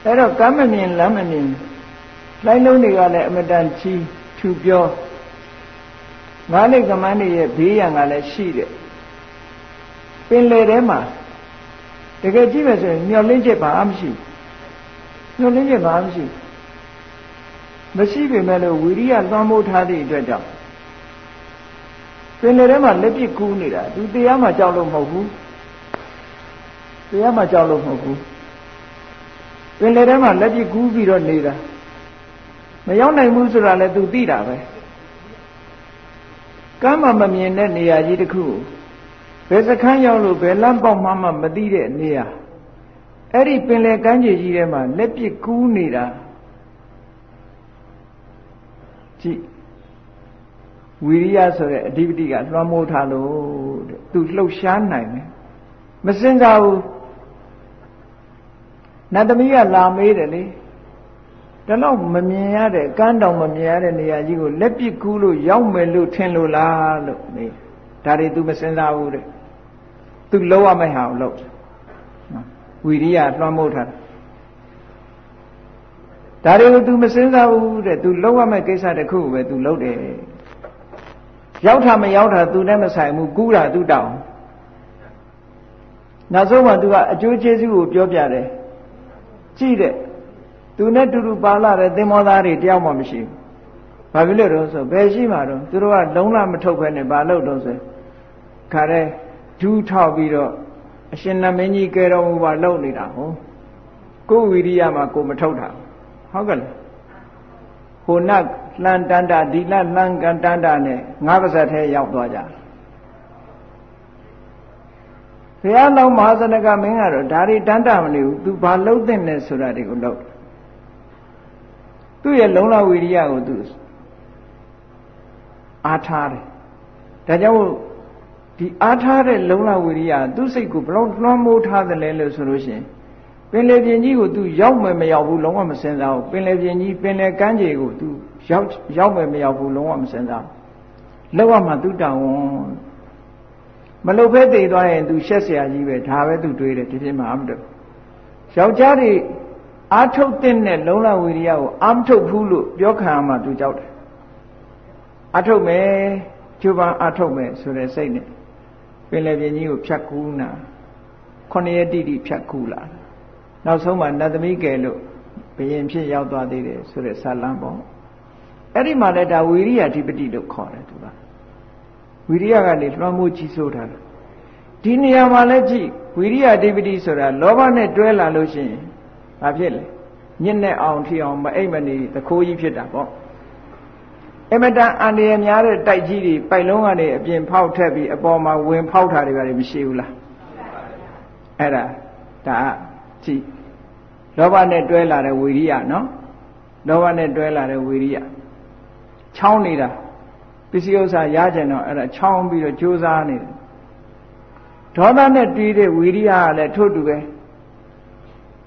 အဲ့တော့ကမ်းမမြင်လမ်းမမြင် လိုင်းလုံးတွေကလည်းအမတန်ချီထူပြောငါးလိကမန်းတွေရဲ့ဘေးရန်ကလည်းရှိတယ်ပင်လေထဲမှာတကယ်ကြည့်မယ်ဆိုရင်မျောလင်းချက်ဘာမှမရှိမျောလင်းချက်ဘာမှမရှိမရှိပေမဲ့လို့ဝီရိယလွှမ်းမိုးထားသည့်အတွက်ကြောင့်ပင်လေထဲမှာလက်ပစ်ကူးနေတာသူတရားမှကြောက်လို့မဟုတ်ဘူးတရားမှကြောက်လို့မဟုတ်ဘူးပင်လေထဲမှာလက်ပစ်ကူးပြီးတော့နေတာ မရောက်နိုင်ဘူးဆိုတာလည်းသူသိတာပဲကမ်းမှမမြင်တဲ့နေရာကြီးတစ်ခုဘယ်စခန်းရောက်လို့ဘယ်လမ်းပေါက်မှမှမသိတဲ့နေရာအဲ့ဒီပင်လယ်ကမ်းခြေကြီးထဲမှာလက်ပစ်ကူးနေတာကြည့်ဝီရိယဆိုတဲ့အဓိပတိကလွှမ်းမိုးထားလို့တဲ့သူလှုပ်ရှားနိုင်တယ်မစင်စားဘူးနတ်သမီးကလာမေးတယ်လေ ဒါတော့မမြင်ရတဲ့ကန်းတောင်မမြင်ရတဲ့နေရာကြီးကိုလက်ပစ်ကူးလို့ရောက်မယ်လို့ထင်လို့လားလို့မေးဒါတွေ तू မစင်စားဘူးတဲ့ तू လုံးဝမဟအောင်လို့ဝီရိယလွှမ်းမိုးထားတာဒါတွေကို तू မစင်စားဘူးတဲ့ तू လုံးဝမဲ့ကိစ္စတစ်ခုပဲ तू လုပ်တယ်ရောက်တာမရောက်တာ तू နဲ့မဆိုင်ဘူးကူးတာ तू တောင်းနောက်ဆုံးမှ तू ကအကျိုးကျေးဇူးကိုပြောပြတယ်ကြည့်တဲ့ သူနဲ့တူတူပါလာတဲ့သင်္ဘောသားတွေတယောက်မှမရှိဘူး။ဘာဖြစ်လို့တော့ဆိုဘယ်ရှိမှတော့သူတို့ကလုံးလမထုတ်ဖဲနဲ့ဘာလို့တော့ဆိုခါတဲ့ဒူးထောက်ပြီးတော့အရှင်နမင်းကြီးကဲတော်မူပါလုံနေတာဟောကိုဝီရိယမှာကိုမထုတ်တာဟုတ်ကဲ့ဟိုနလှန်တန်တာဒီလလှန်ကန်တန်တာနဲ့ငါးပါးစက်ထဲရောက်သွားကြဘုရားလောင်းမဟာစနကမင်းကတော့ဒါတွေတန်တာမနေဘူးသူဘာလှုပ်တဲ့နဲ့ဆိုတာတွေကိုလှုပ် သူ့ရဲ့လုံလဝီရိယကိုသူအားထားတယ်ဒါကြောင့်ဒီအားထားတဲ့လုံလဝီရိယသူ့စိတ်ကိုဘလောက်လွှမ်းမိုးထားတယ်လဲလို့ဆိုလို့ရှိရင်ပင်လေပြင်ကြီးကို तू ရောက်မယ်မရောက်ဘူးလုံးဝမစင်စားဘူးပင်လေပြင်ကြီးပင်လေကမ်းခြေကို तू ရောက်ရောက်မယ်မရောက်ဘူးလုံးဝမစင်စားဘူးလောက်ရမှ तू တောင်းဝန်မလုပ်ဖဲတည်သွားရင် तू ရှက်เสียကြီးပဲဒါပဲ तू တွေးတယ်ဒီပြင်မှာအမတူယောက်ျားတွေ အာထုတ်တဲ့နဲ့လုံလဝီရိယကိုအာမထုတ်ဘူးလို့ပြောခံရမှ तू ကြောက်တယ်အာထုတ်မယ်ကျိုးပန်းအာထုတ်မယ်ဆိုတဲ့စိတ်နဲ့ပင်လယ်ပြင်ကြီးကိုဖြတ်ကူးနာခொနရက်တိတိဖြတ်ကူးလာနောက်ဆုံးမှနတ်သမီးကယ်လို့ဘယင်ဖြစ်ရောက်သွားသေးတယ်ဆိုတဲ့ဇာလံပေါ့အဲ့ဒီမှာလည်းဒါဝီရိယဓိပတိလို့ခေါ်တယ်သူကဝီရိယကနေလွှမ်းမိုးကြီးစိုးတာဒီနေရာမှာလည်းကြည့်ဝီရိယဓိပတိဆိုတာလောဘနဲ့တွဲလာလို့ရှိရင် ဘာဖြစ်လဲညစ်နဲ့အောင်ထီအောင်မအိပ်မနေတခိုးကြီးဖြစ်တာပေါ့အမတန်အန္တရာယ်များတဲ့တိုက်ကြီးတွေပိုက်လုံးကနေအပြင်ဖောက်ထက်ပြီးအပေါ်မှာဝင်ဖောက်တာတွေပါမရှိဘူးလားအဲ့ဒါဒါကြည့်လောဘနဲ့တွဲလာတဲ့ဝီရိယနော်လောဘနဲ့တွဲလာတဲ့ဝီရိယချောင်းနေတာပစ္စည်းဥစ္စာရကြင်တော့အဲ့ဒါချောင်းပြီးတော့ကြိုးစားနေတယ်ဒေါသနဲ့တွီးတဲ့ဝီရိယကလည်းထို့တူပဲ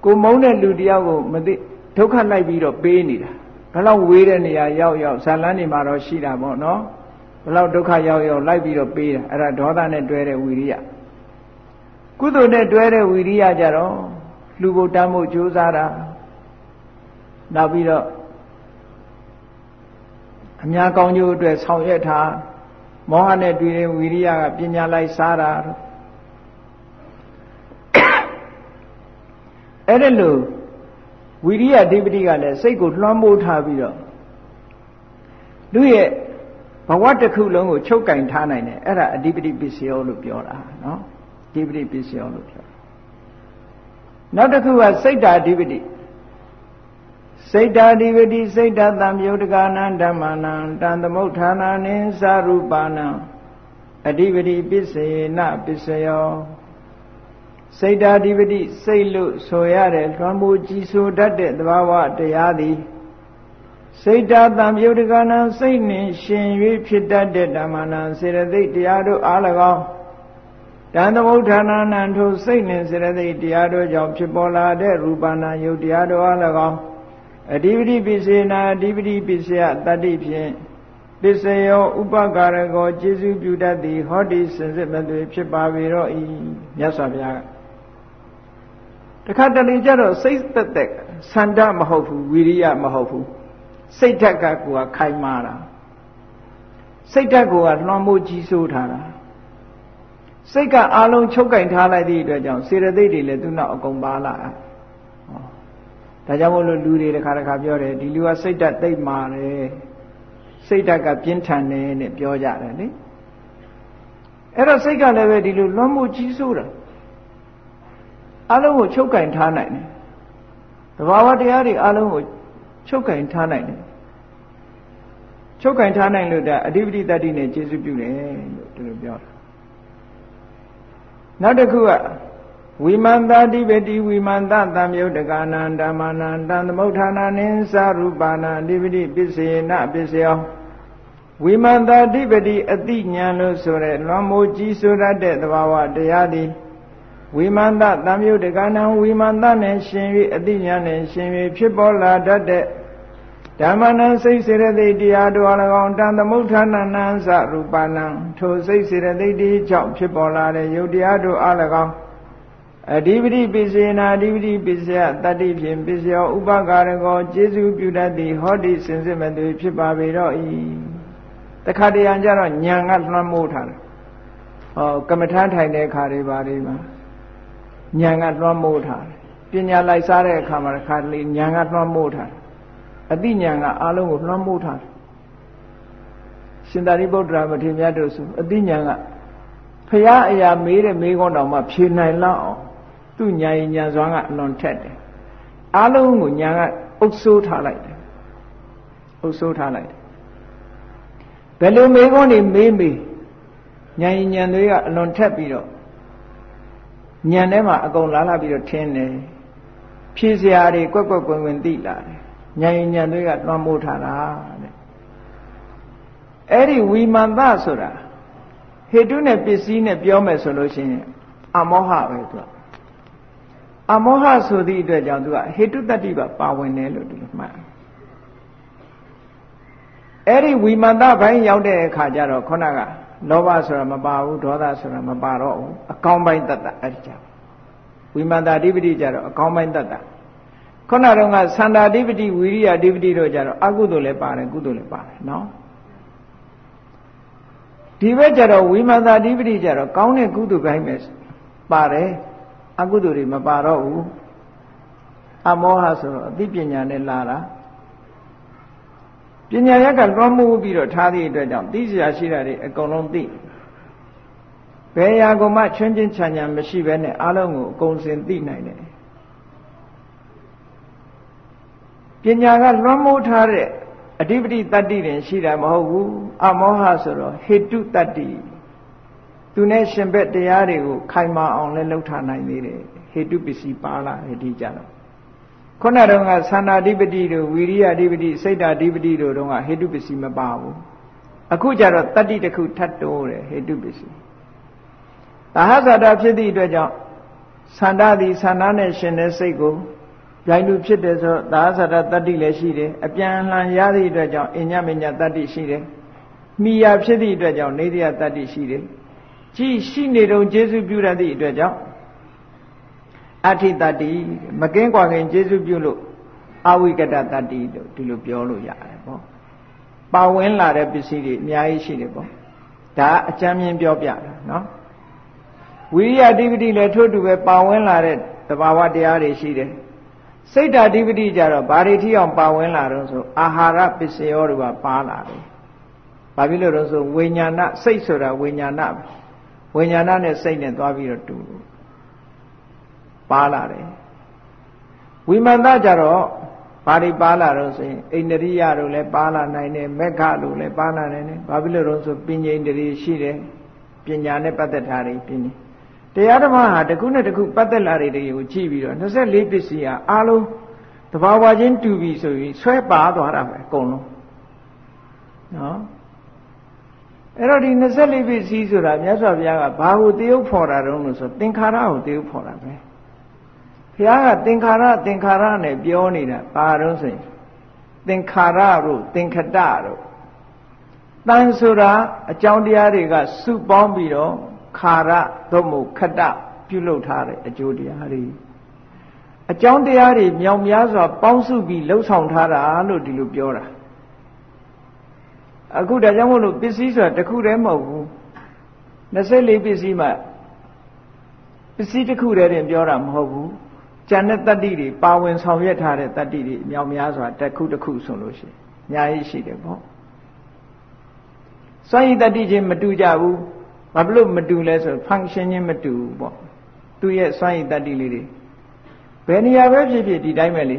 ကိုမုန်းတဲ့လူတယောက်ကိုမသိဒုက္ခလိုက်ပြီးတော့ပေးနေတာဘယ်လောက်ဝေးတဲ့နေရာရောက်ရောက်ဇာလန်းနေမှာတော့ရှိတာပေါ့နော်ဘယ်လောက်ဒုက္ခရောက်ရောက်လိုက်ပြီးတော့ပေးတာအဲ့ဒါဒေါသနဲ့တွဲတဲ့ဝီရိယကုသိုလ်နဲ့တွဲတဲ့ဝီရိယကြတော့လူဘုတ္တမှုကြိုးစားတာနောက်ပြီးတော့အများကောင်းကျိုးအတွက်ဆောင်ရွက်တာမောဟနဲ့တွေ့တဲ့ဝီရိယကပညာလိုက်စားတာတော့ အဲ့ဒါလို့ဝိရိယအဓိပတိကလည်းစိတ်ကိုလွှမ်းမိုးထားပြီးတော့သူ့ရဲ့ဘဝတစ်ခုလုံးကိုချုပ်ကင်ထားနိုင်တယ်အဲ့ဒါအဓိပတိပစ္စယောလို့ပြောတာနော်အဓိပတိပစ္စယောလို့ပြောနောက်တစ်ခုကစိတ်ဓာအဓိပတိစိတ်ဓာအဓိပတိစိတ်ဓာတံမြုဒကနံဓမ္မနံတံသမုဋ္ဌာနာနိသရူပနံအဓိပတိပစ္စေနပစ္စယော စိတ်ဓာဓိပတိစိတ်လို့ဆိုရတဲ့လွှမ်းမိုးကြည်ဆိုတတ်တဲ့သဘာဝတရားသည်စိတ်ဓာတံပြုတ်ကနာစိတ်နှင့်ရှင်၍ဖြစ်တတ်တဲ့ဓမ္မနာစေရသိက်တရားတို့အား၎င်းတန်သမုဋ္ဌာနာနံထိုစိတ်နှင့်စေရသိက်တရားတို့ကြောင့်ဖြစ်ပေါ်လာတဲ့ရူပနာယုတ်တရားတို့အား၎င်းအဓိပတိပိစေနာအဓိပတိပိစယတတ္တိဖြင့်ပစ္စယောဥပကာရကောကျေစုပြုတတ်သည်ဟောဒီစင်စစ်မသွေဖြစ်ပါပေတော့ဤမြတ်စွာဘုရားက တခါတလေကျတော့စိတ်သက်သက်ဆန္ဒမဟုတ်ဘူးဝီရိယမဟုတ်ဘူးစိတ်ဓာတ်ကကိုယ်ကခိုင်မာတာစိတ်ဓာတ်ကိုယ်ကလွှမ်းမိုးကြီးစိုးထားတာစိတ်ကအလုံးချုပ်ကင်ထားလိုက်သည့်အတွက်ကြောင့်စေရသိက်တွေလည်းသူ့နောက်အကုန်ပါလာဟောဒါကြောင့်မို့လို့လူတွေတခါတခါပြောတယ်ဒီလူကစိတ်ဓာတ်သိပ်မာတယ်စိတ်ဓာတ်ကပြင်းထန်တယ်နဲ့ပြောကြတယ်လေအဲ့တော့စိတ်ကလည်းပဲဒီလိုလွှမ်းမိုးကြီးစိုးတာ အလုံးကိုချုပ်ကင်ထားနိုင်တယ်တဘာဝတရားတွေအလုံးကိုချုပ်ကင်ထားနိုင်တယ်ချုပ်ကင်ထားနိုင်လို့ဒါအဓိပတိတတ္တိနဲ့ကျေစုပြုတယ်လို့ဒီလိုပြောတာနောက်တစ်ခုကဝိမန္တာတိပတိဝိမန္တသံယုတ်တကနာဓမ္မနာတံသမုဋ္ဌာနာနိသရူပနာအဓိပတိပစ္စေနပစ္စယောဝိမန္တာတိပတိအတိညာလို့ဆိုရဲလွန်မိုးကြီးဆိုရတဲ့သဘာဝတရားသည် ဝိမန္တသံယုတ်တကနံဝိမန္တနဲ့ရှင်၍အတိညာနဲ့ရှင်၍ဖြစ်ပေါ်လာတတ်တဲ့ဓမ္မနံစိတ်စေရသိတရားတော်၎င်းတန်သမုဋ္ဌာဏနံသရူပနံထိုစိတ်စေရသိတိကြောင့်ဖြစ်ပေါ်လာတဲ့ယုတ်တရားတို့အား၎င်းအဓိပတိပိစေနာအဓိပတိပိစယတတ္တိဖြင့်ပိစယောဥပကာရကောကျေစုပြုတတ်သည်ဟောတိစင်စစ်မသွေဖြစ်ပါပေတော့၏တခါတရံကြတော့ညံကလွှမ်းမိုးထားတယ်ဟောကမ္မထထိုင်တဲ့အခါတွေပါတွေမှာ ညံကလွှမ်းမိုးထားတယ်ပညာလိုက်စားတဲ့အခါမှာတစ်ခါတလေညံကလွှမ်းမိုးထားတယ်အတိညံကအလုံးကိုလွှမ်းမိုးထားတယ်ရှင်သာရိပုတ္တရာမထေရမြတ်တို့ဆိုအတိညံကဖရာအရာမေးတဲ့မေးခွန်းတော်မှာဖြေနိုင်လောက်အောင်သူ့ညာရင်ညာစွမ်းကအလွန်ထက်တယ်အလုံးကိုညာကအုပ်ဆိုးထားလိုက်တယ်အုပ်ဆိုးထားလိုက်တယ်ဘယ်လိုမေးခွန်းတွေမေးမေးညာရင်ညာတွေကအလွန်ထက်ပြီးတော့ ညံထဲမှာအကုန်လာလာပြီးတော့ထင်းတယ်ဖြည့်စရာတွေကွက်ကွက်ကွင်ကွင်သိလာတယ်ညံညံတွေကလွှမ်းမိုးထားတာတဲ့အဲ့ဒီဝီမန္တဆိုတာဟေတုနဲ့ပစ္စည်းနဲ့ပြောမယ်ဆိုလို့ရှိရင်အမောဟပဲသူကအမောဟဆိုသည့်အတွက်ကြောင့်သူကဟေတုတတ္တိပါပါဝင်တယ်လို့ဒီလိုမှတ်အဲ့ဒီဝီမန္တဘိုင်းရောက်တဲ့အခါကျတော့ခုနက လောဘဆိုတာမပါဘူးဒေါသဆိုတာမပါတော့ဘူးအကောင်းပိုင်းတတ္တအဲ့ဒီကြဝိမန္တာဓိပတိကြတော့အကောင်းပိုင်းတတ္တခုနတော့ကသန္တာဓိပတိဝိရိယဓိပတိတို့ကြတော့အကုသိုလ်လည်းပါတယ်ကုသိုလ်လည်းပါတယ်နော်ဒီဘက်ကျတော့ဝိမန္တာဓိပတိကြတော့ကောင်းတဲ့ကုသိုလ်ပိုင်းပဲပါတယ်အကုသိုလ်တွေမပါတော့ဘူးအမောဟဆိုတော့အသိပညာနဲ့လာတာ ပညာရက်ကလွှမ်းမိုးပြီးတော့ထားသည့်အတွက်ကြောင့်သိစရာရှိတာတွေအကုန်လုံးသိဘယ်ရာကမှချွင်းချင်းချာညာမရှိဘဲနဲ့အလုံးကိုအကုန်စင်သိနိုင်တယ်ပညာကလွှမ်းမိုးထားတဲ့အဓိပတိတတ္တိတင်ရှိတာမဟုတ်ဘူးအမောဟဆိုတော့ဟေတုတတ္တိသူနဲ့ရှင်ဘက်တရားတွေကိုခိုင်မာအောင်လည်းလှုပ်ထားနိုင်သေးတယ်ဟေတုပစ္စည်းပါလာတယ်ဒီကြတော့ ခုနတုန်းကသန္တာဓိပတိတို့ဝီရိယဓိပတိစိတ်ဓာဓိပတိတို့တုန်းကဟေတုပစ္စည်းမပါဘူးအခုကျတော့တတ္တိတစ်ခုထပ်တိုးတယ်ဟေတုပစ္စည်းသဟဇာတာဖြစ်သည့်အတွက်ကြောင့်သန္တာသည်သန္တာနဲ့ရှင်တဲ့စိတ်ကိုပြိုင်လူဖြစ်တယ်ဆိုတော့သဟဇာတာတတ္တိလည်းရှိတယ်အပြန်အလှန်ရသည့်အတွက်ကြောင့်အညမညတတ္တိရှိတယ်မိယာဖြစ်သည့်အတွက်ကြောင့်နေတယတတ္တိရှိတယ်ကြည်ရှိနေတုံကျေစုပြုရသည့်အတွက်ကြောင့် အဋ္ဌိတတ္တိမကင်းကွာခင်ကျေစုပြုလို့အဝိကတတတ္တိလို့ဒီလိုပြောလို့ရတယ်ပေါ့ပါဝင်လာတဲ့ပစ္စည်းတွေအများကြီးရှိတယ်ပေါ့ဒါအကြမ်းမြင်ပြောပြတာနော်ဝိရိယဓိပတိလည်းထို့တူပဲပါဝင်လာတဲ့သဘာဝတရားတွေရှိတယ်စိတ်ဓာဓိပတိကြတော့ဘာတွေထိအောင်ပါဝင်လာတော့ဆိုအာဟာရပစ္စယောတွေကပါလာတယ်ဘာဖြစ်လို့တော့ဆိုဝိညာဏစိတ်ဆိုတာဝိညာဏဝိညာဏနဲ့စိတ်နဲ့သွားပြီးတော့တူလို့ ပါလာတယ်ဝိမာန်တကြတော့ဘာတွေပါလာတော့ဆိုရင်အိန္ဒြိယတို့လည်းပါလာနိုင်တယ်မက္ခတို့လည်းပါလာနိုင်တယ်ဘာဖြစ်လို့တော့ဆိုပညာဣန္ဒြိရှိတယ်ပညာနဲ့ပတ်သက်တာတွေပညာတရားဓမ္မဟာတစ်ခုနဲ့တစ်ခုပတ်သက်လာတွေတွေကိုကြည့်ပြီးတော့24ပစ္စည်းဟာအားလုံးတဘာဝချင်းတူပြီဆိုရင်ဆွဲပါသွားတာပဲအကုန်လုံးနော်အဲ့တော့ဒီ24ပစ္စည်းဆိုတာမြတ်စွာဘုရားကဘာကိုတယုတ်ဖော်တာတုံးလို့ဆိုသင်္ခါရကိုတယုတ်ဖော်တာပဲ ဘုရားကသင်္ခါရသင်္ခါရနဲ့ပြောနေတာဘာတုံးဆိုရင်သင်္ခါရတို့သင်္ခတတို့တန်ဆိုတာအကြောင်းတရားတွေကစုပေါင်းပြီးတော့ခါရသို့မဟုတ်ခတပြုလုပ်ထားတဲ့အကျိုးတရားတွေအကြောင်းတရားတွေမြောင်များစွာ ပေါင်းစုပြီးလှုပ်ဆောင်ထားတာလို့ဒီလိုပြောတာအခုဒါကြောင့်မို့လို့ပစ္စည်းဆိုတာတစ်ခုတည်းမဟုတ်ဘူး24ပစ္စည်းမှပစ္စည်းတစ်ခုတည်းတင်ပြောတာမဟုတ်ဘူး ကျန်တဲ့တတ္တိတွေပါဝင်ဆောင်ရွက်ထားတဲ့တတ္တိတွေအမြောက်များစွာတစ်ခုတစ်ခုဆိုလို့ရှိရင်အများကြီးရှိတယ်ပေါ့စွန့်ရည်တတ္တိချင်းမတူကြဘူးဘာဖြစ်လို့မတူလဲဆို function ချင်းမတူဘူးပေါ့သူရဲ့စွန့်ရည်တတ္တိလေးတွေဘယ်နေရာပဲဖြစ်ဖြစ်ဒီတိုင်းပဲလေ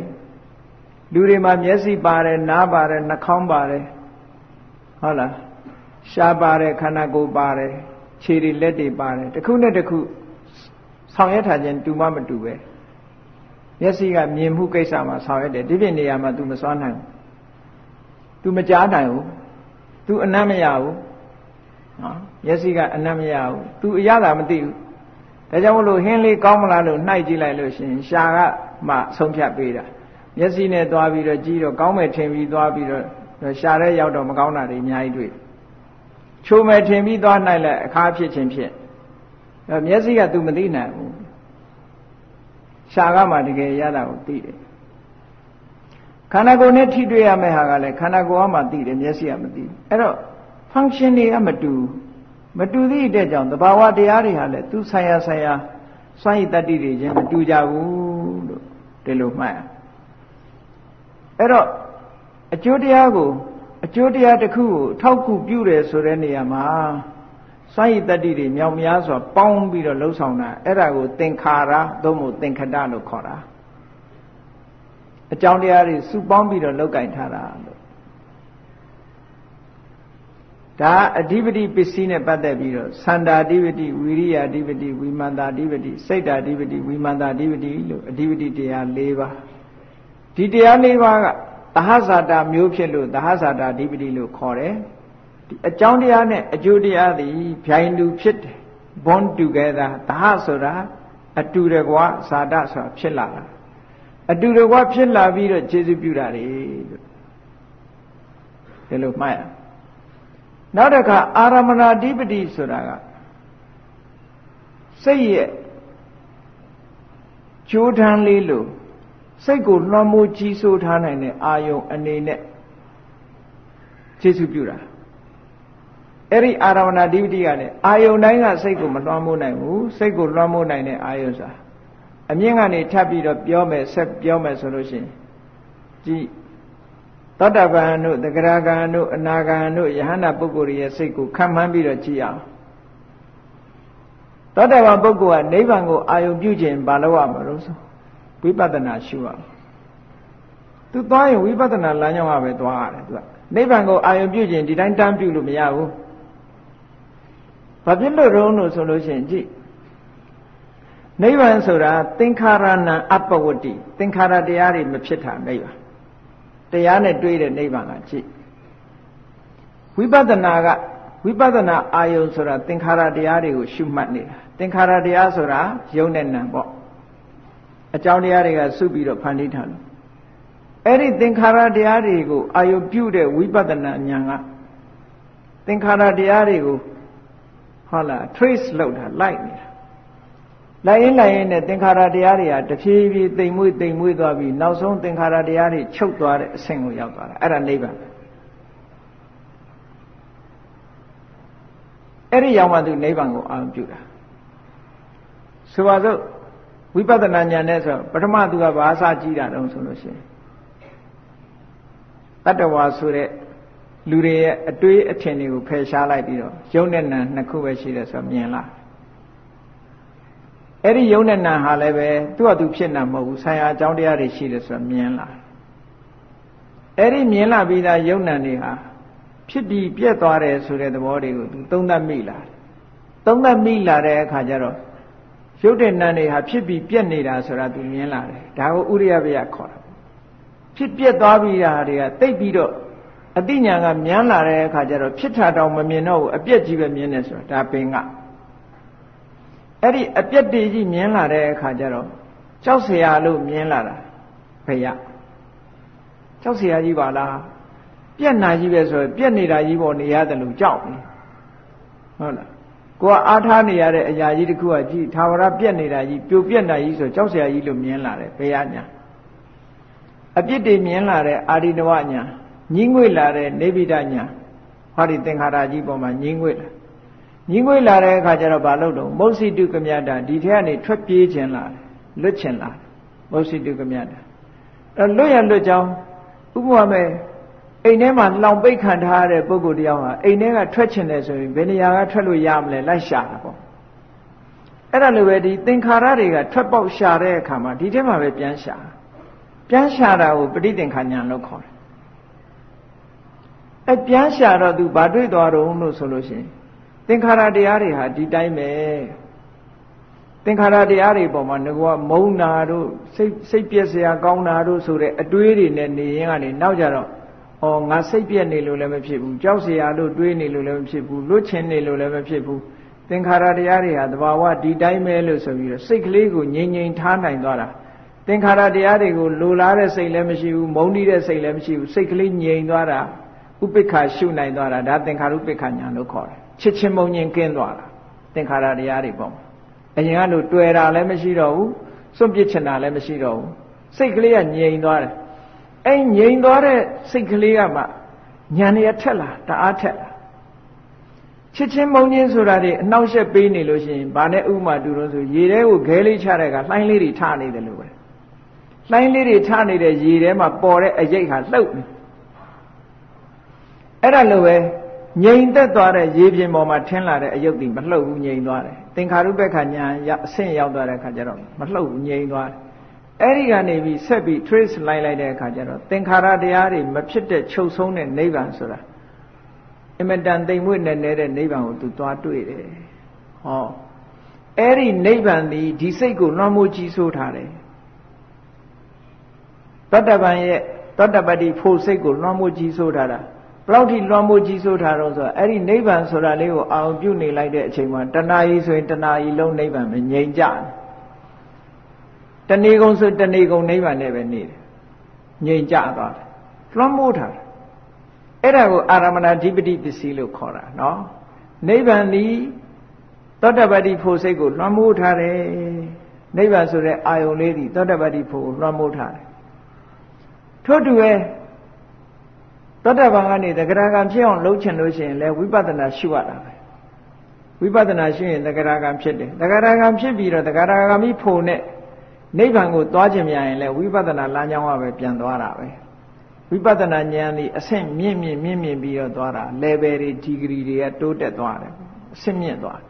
လူတွေမှာမျက်စိပါတယ်နားပါတယ်နှာခေါင်းပါတယ်ဟုတ်လားရှားပါတယ်ခန္ဓာကိုယ်ပါတယ်ခြေတွေလက်တွေပါတယ်တစ်ခုနဲ့တစ်ခုဆောင်ရွက်ထားခြင်းတူမှမတူပဲ မျက်စိကမြင်မှုကိစ္စမှာဆောင်ရွက်တယ်ဒီပြင်နေရာမှာ तू မစွမ်းနိုင်ဘူး तू မကြားနိုင်ဘူး तू အနမ်းမရဘူးနော်မျက်စိကအနမ်းမရဘူး तू အရသာမသိဘူး ဒါကြောင့်မလို့ဟင်းလေးကောင်းမလားလို့နှိုက်ကြည့်လိုက်လို့ရှိရင်ရှာကမှဆုံးဖြတ်ပေးတာမျက်စိနဲ့သွားပြီးတော့ကြည့်တော့ကောင်းမယ်ထင်ပြီးသွားပြီးတော့ရှာတဲ့ရောက်တော့မကောင်းတာတွေအများကြီးတွေ့ချိုမယ်ထင်ပြီးသွားနိုင်လဲအခါဖြစ်ခြင်းဖြစ်မျက်စိက तू မသိနိုင်ဘူး ရှာကမှတကယ်ရတာကိုသိတယ်ခန္ဓာကိုယ်နဲ့ထိတွေ့ရမယ့်ဟာကလည်းခန္ဓာကိုယ်ကမှသိတယ်မျက်စိကမသိဘူးအဲ့တော့ function တွေကမတူမတူသည့်အတွက်ကြောင့်သဘာဝတရားတွေဟာလည်းသူဆိုင်ရာဆိုင်ရာစွန့်ရည်တတ္တိတွေချင်းမတူကြဘူးလို့ဒီလိုမှတ်ရအဲ့တော့အကျိုးတရားကိုအကျိုးတရားတစ်ခုကိုထောက်ကူပြုတယ်ဆိုတဲ့နေရာမှာ စွန့်ရည်တတ္တိတွေမြောင်များစွာပေါင်းပြီးတော့လှုပ်ဆောင်တာအဲ့ဒါကိုသင်္ခါရသို့မဟုတ်သင်္ခတလို့ခေါ်တာအကြောင်းတရားတွေစုပေါင်းပြီးတော့လောက်ကင်ထားတာလို့ဒါအဓိပတိပစ္စည်းနဲ့ပတ်သက်ပြီးတော့သန္တာအဓိပတိဝိရိယအဓိပတိဝိမာန်တာအဓိပတိစိတ်တာအဓိပတိဝိမာန်တာအဓိပတိလို့အဓိပတိတရား၄ပါးဒီတရား၄ပါးကသဟဇာတာမျိုးဖြစ်လို့သဟဇာတာအဓိပတိလို့ခေါ်တယ် ဒီအကြောင်းတရားနဲ့အကျိုးတရားသည်ဗျိုင်တူဖြစ်တယ် bond together သဟဆိုတာအတူတကွဇာတဆိုတာဖြစ်လာတာအတူတကွဖြစ်လာပြီးတော့ခြေစွပြုတာတွေလို့ဒီလိုမှတ်ရနောက်တစ်ခါအာရမဏဓိပတိဆိုတာကစိတ်ရဲ့ကြိုးထမ်းလေးလို့စိတ်ကိုလွှမ်းမိုးကြီးစိုးထားနိုင်တဲ့အာယုံအနေနဲ့ခြေစွပြုတာ အဲ့ဒီအာရမဏဓိပတိကလည်းအာယုံတိုင်းကစိတ်ကိုမလွှမ်းမိုးနိုင်ဘူးစိတ်ကိုလွှမ်းမိုးနိုင်တဲ့အာယုံဆိုတာအမြင့်ကနေထပ်ပြီးတော့ပြောမယ်ဆက်ပြောမယ်ဆိုလို့ရှိရင်ကြည်သောတာပန်တို့သဂရဂံတို့အနာဂံတို့ယဟန္တာပုဂ္ဂိုလ်ရဲ့စိတ်ကိုခံမှန်းပြီးတော့ကြည့်အောင်သောတာပန်ပုဂ္ဂိုလ်ကနိဗ္ဗာန်ကိုအာယုံပြုခြင်းဘာလို့ရမလို့ဆိုဝိပဿနာရှုရသူသွားရင်ဝိပဿနာလမ်းကြောင်းကပဲသွားရတယ်သူကနိဗ္ဗာန်ကိုအာယုံပြုခြင်းဒီတိုင်းတန်းပြုလို့မရဘူး ဘာဖြစ်လို့ရုံးလို့ဆိုလို့ရှိရင်ကြည့်နိဗ္ဗာန်ဆိုတာသင်္ခါရဏံအပ္ပဝတ္တိသင်္ခါရတရားတွေမဖြစ်တာနိဗ္ဗာန်တရားနဲ့တွေးတဲ့နိဗ္ဗာန်ကကြည့်ဝိပဿနာကဝိပဿနာအာယုံဆိုတာသင်္ခါရတရားတွေကိုရှုမှတ်နေတာသင်္ခါရတရားဆိုတာယုံနဲ့နံပေါ့အကြောင်းတရားတွေကစုပြီးတော့ဖန်တီးထားလို့အဲ့ဒီသင်္ခါရတရားတွေကိုအာယုပြုတဲ့ဝိပဿနာဉာဏ်ကသင်္ခါရတရားတွေကို ဟုတ်လား trace လုပ်တာလိုက်နေတာလိုက်ရင်လိုက်ရင်နဲ့သင်္ခါရတရားတွေဟာတဖြည်းဖြည်းတိမ်မွေ့တိမ်မွေ့သွားပြီးနောက်ဆုံးသင်္ခါရတရားတွေချုပ်သွားတဲ့အဆင့်ကိုရောက်သွားတာအဲ့ဒါနိဗ္ဗာန်အဲ့ဒီရောက်မှသူနိဗ္ဗာန်ကိုအာရုံပြုတာဆိုပါစို့ဝိပဿနာဉာဏ်နဲ့ဆိုပထမသူကဘာသာကြည့်တာတုံးဆိုလို့ရှိရင်တတ္တဝါဆိုတဲ့ လူတွေရဲ့အတွေးအထင်တွေကိုဖယ်ရှားလိုက်ပြီးတော့ယုံနဲ့နံနှစ်ခုပဲရှိတယ်ဆိုတော့မြင်လားအဲ့ဒီယုံနဲ့နာဟာလည်းပဲသူ့အတူဖြစ်နေမဟုတ်ဘူးဆံရအကြောင်းတရားတွေရှိတယ်ဆိုတော့မြင်လာအဲ့ဒီမြင်လာပြီးသားယုံနံတွေဟာဖြစ်ပြီးပြက်သွားတယ်ဆိုတဲ့သဘောတွေကိုသူသုံးသပ်မိလာသုံးသပ်မိလာတဲ့အခါကျတော့ရုပ်တဲ့နံတွေဟာဖြစ်ပြီးပြက်နေတာဆိုတာသူမြင်လာတယ်ဒါကိုဥရိယဘယခေါ်တာဖြစ်ပြက်သွားပြီးတာတွေကတိတ်ပြီးတော့ အတိညာကမြန်းလာတဲ့အခါကျတော့ဖြစ်တာတောင်မမြင်တော့ဘူးအပြက်ကြီးပဲမြင်နေဆိုတာဒါပင်ကအဲ့ဒီအပြက်တွေကြီးမြင်လာတဲ့အခါကျတော့ကြောက်เสียလို့မြင်လာတာဖေရကြောက်เสียကြီးပါလားပြက်နာကြီးပဲဆိုပြက်နေတာကြီးပေါ်နေရတယ်လို့ကြောက်နေဟုတ်လားကိုကအားထားနေရတဲ့အရာကြီးတစ်ခုကကြည့်သာဝရပြက်နေတာကြီးပြိုပြက်နေတာကြီးဆိုကြောက်เสียကြီးလို့မြင်လာတယ်ဖေရညာအပြစ်တွေမြင်လာတဲ့အာရိနဝညာ ညင်းငွေလာတဲ့နေဗိဒညာဟောဒီသင်္ခါရကြီးပေါ်မှာညင်းငွေလာညင်းငွေလာတဲ့အခါကျတော့ဘာလုပ်တော့မုတ်စီတုကမြတာဒီထဲကနေထွက်ပြေးခြင်းလာလွတ်ခြင်းလာမုတ်စီတုကမြတာအဲလွတ်ရလွတ်ကြောင်းဥပမာမဲ့အိမ်ထဲမှာလောင်ပိတ်ခံထားရတဲ့ပုဂ္ဂိုလ်တယောက်ဟာအိမ်ထဲကထွက်ခြင်းတယ်ဆိုရင်ဘယ်နေရာကထွက်လို့ရမလဲလိုက်ရှာတာပေါ့အဲ့ဒါလိုပဲဒီသင်္ခါရတွေကထွက်ပေါက်ရှာတဲ့အခါမှာဒီထဲမှာပဲပြန်ရှာပြန်ရှာတာကိုပဋိသင်္ခါညာလို့ခေါ်တယ် အဲပြန်ရှာတော့သူဘာတွေ့သွားတော့လို့ဆိုလို့ရှိရင်သင်္ခါရတရားတွေဟာဒီတိုင်းပဲသင်္ခါရတရားတွေပေါ်မှာငကောမုန်းနာတို့စိတ်စိတ်ပြက်စရာကောင်းတာတို့ဆိုတဲ့အတွေးတွေနဲ့နေရင်ကနေနောက်ကြတော့ဩငါစိတ်ပြက်နေလို့လည်းမဖြစ်ဘူးကြောက်စရာလို့တွေးနေလို့လည်းမဖြစ်ဘူးလွတ်ချင်နေလို့လည်းမဖြစ်ဘူးသင်္ခါရတရားတွေဟာသဘာဝဒီတိုင်းပဲလို့ဆိုပြီးတော့စိတ်ကလေးကိုငြိမ်ငြိမ်ထားနိုင်သွားတာသင်္ခါရတရားတွေကိုလိုလားတဲ့စိတ်လည်းမရှိဘူးမုန်းတီးတဲ့စိတ်လည်းမရှိဘူးစိတ်ကလေးငြိမ်သွားတာ ဥပိ္ပခရှုနိုင်သွားတာဒါသင်္ခါရုပ္ပခညာလို့ခေါ်တယ်ချစ်ချင်းမုန်းချင်းကင်းသွားတာသင်္ခါရတရားတွေပေါ့အရင်ကလို့တွေ့တာလည်းမရှိတော့ဘူးစွန့်ပစ်ချင်တာလည်းမရှိတော့ဘူးစိတ်ကလေးကငြိမ်သွားတယ်အဲငြိမ်သွားတဲ့စိတ်ကလေးကမှညာနေရထက်လာတအားထက်လာချစ်ချင်းမုန်းချင်းဆိုတာတွေအနှောက်အယှက်ပေးနေလို့ရှိရင်ဘာနဲ့ဥမာတူလို့ဆိုရေထဲကိုခဲလေးချတဲ့ကလှိုင်းလေးတွေထနေတယ်လို့ပဲလှိုင်းလေးတွေထနေတဲ့ရေထဲမှာပေါ်တဲ့အရိပ်ဟာလှုပ်နေ အဲ့ဒါလိုပဲငြိမ်သက်သွားတဲ့ရေပြင်ပေါ်မှာထင်းလာတဲ့အယုတ်ဒီမလှုပ်ဘူးငြိမ်သွားတယ်သင်္ခါရုပ္ပခညာအဆင့်ရောက်သွားတဲ့အခါကျတော့မလှုပ်ဘူးငြိမ်သွားတယ်အဲ့ဒီကနေပြီးဆက်ပြီး trace လိုက်လိုက်တဲ့အခါကျတော့သင်္ခါရတရားတွေမဖြစ်တဲ့ချုပ်ဆုံးတဲ့နိဗ္ဗာန်ဆိုတာအမတန်တိမ်မွေ့နေနေတဲ့နိဗ္ဗာန်ကိုသူသွားတွေ့တယ်ဟောအဲ့ဒီနိဗ္ဗာန်ဒီဒီစိတ်ကိုလွှမ်းမိုးကြီးစိုးထားတယ်တတ္တဗံရဲ့တတ္တပတိဖို့စိတ်ကိုလွှမ်းမိုးကြီးစိုးထားတာဘ လောက်ထိလွှမ်းမိုးကြီးစိုးထားတော့ဆိုတော့အဲ့ဒီနိဗ္ဗာန်ဆိုတာလေးကိုအာရုံပြုနေလိုက်တဲ့အချိန်မှာတဏှာကြီးဆိုရင်တဏှာကြီးလုံးနိဗ္ဗာန်မငြိမ်ကြတယ်တဏီကုံဆိုတဏီကုံနိဗ္ဗာန်နဲ့ပဲနေတယ်ငြိမ်ကြသွားတယ်လွှမ်းမိုးထားတယ်အဲ့ဒါကိုအာရမဏဓိပတိပစ္စည်းလို့ခေါ်တာနော်နိဗ္ဗာန်သည်သောတပတ္တိဖို့စိတ်ကိုလွှမ်းမိုးထားတယ်နိဗ္ဗာန်ဆိုတဲ့အာယုံလေးသည်သောတပတ္တိဖို့ကိုလွှမ်းမိုးထားတယ်ထို့တူပဲ သောတပန်ကနေတဂရကံဖြစ်အောင်လုပ်ချင်လို့ရှိရင်လည်းဝိပဿနာရှုရတာပဲဝိပဿနာရှုရင်တဂရကံဖြစ်တယ်တဂရကံဖြစ်ပြီးတော့တဂရကံပြီးဖို့နဲ့နိဗ္ဗာန်ကိုသွားခြင်းမြန်ရင်လည်းဝိပဿနာလမ်းကြောင်းကပဲပြန်သွားတာပဲဝိပဿနာဉာဏ်ဒီအဆင့်မြင့်မြင့်မြင့်မြင့်ပြီးတော့သွားတာ level တွေ degree တွေကတိုးတက်သွားတယ်အဆင့်မြင့်သွားတယ်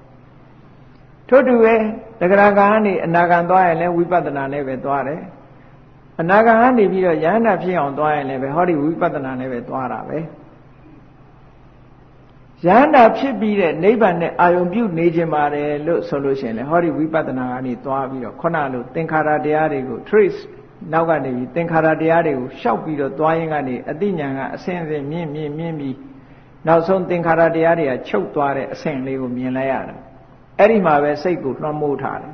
ထို့တူပဲတဂရကံကနေအနာဂံသွားရင်လည်းဝိပဿနာနဲ့ပဲသွားတယ် အနာဂံကနေပြီးတော့ယန္တာဖြစ်အောင်သွားရင်လည်းပဲဟောဒီဝိပဿနာနဲ့ပဲသွားတာပဲယန္တာဖြစ်ပြီးတဲ့နိဗ္ဗာန်နဲ့အာယုံပြုနေခြင်းပါတယ်လို့ဆိုလို့ရှိရင်လေဟောဒီဝိပဿနာကနေသွားပြီးတော့ခုနလိုသင်္ခါရတရားတွေကို trace နောက်ကနေပြီးသင်္ခါရတရားတွေကိုရှောက်ပြီးတော့သွားရင်ကနေအတိညာကအဆင့်ဆင့်မြင့်မြင့်မြင့်ပြီးနောက်ဆုံးသင်္ခါရတရားတွေကချုပ်သွားတဲ့အဆင့်လေးကိုမြင်လိုက်ရတာအဲ့ဒီမှာပဲစိတ်ကိုလွှမ်းမိုးထားတယ်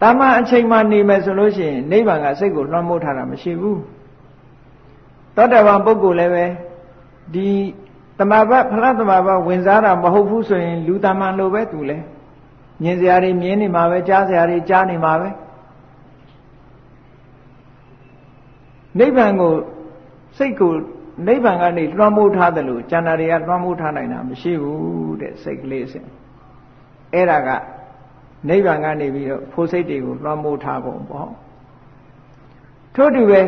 တာမန်အချိန်မှနေမယ်ဆိုလို့ရှိရင်နိဗ္ဗာန်ကစိတ်ကိုလွှမ်းမိုးထားတာမရှိဘူးသောတပန်ပုဂ္ဂိုလ်လည်းပဲဒီတမဘဖလားတမဘဝင်စားတာမဟုတ်ဘူးဆိုရင်လူတမန်လိုပဲသူလဲမြင်စရာတွေမြင်နေမှာပဲကြားစရာတွေကြားနေမှာပဲနိဗ္ဗာန်ကိုစိတ်ကိုနိဗ္ဗာန်ကနေလွှမ်းမိုးထားတယ်လို့ကျန်တာတွေကလွှမ်းမိုးထားနိုင်တာမရှိဘူးတဲ့စိတ်ကလေးစဉ်အဲ့ဒါက နိဗ္ဗာန်ကနေပြီးတော့ဖိုးစိတ်တွေကိုလွှမ်းမိုးထားပုံပေါ့ထို့တူပဲ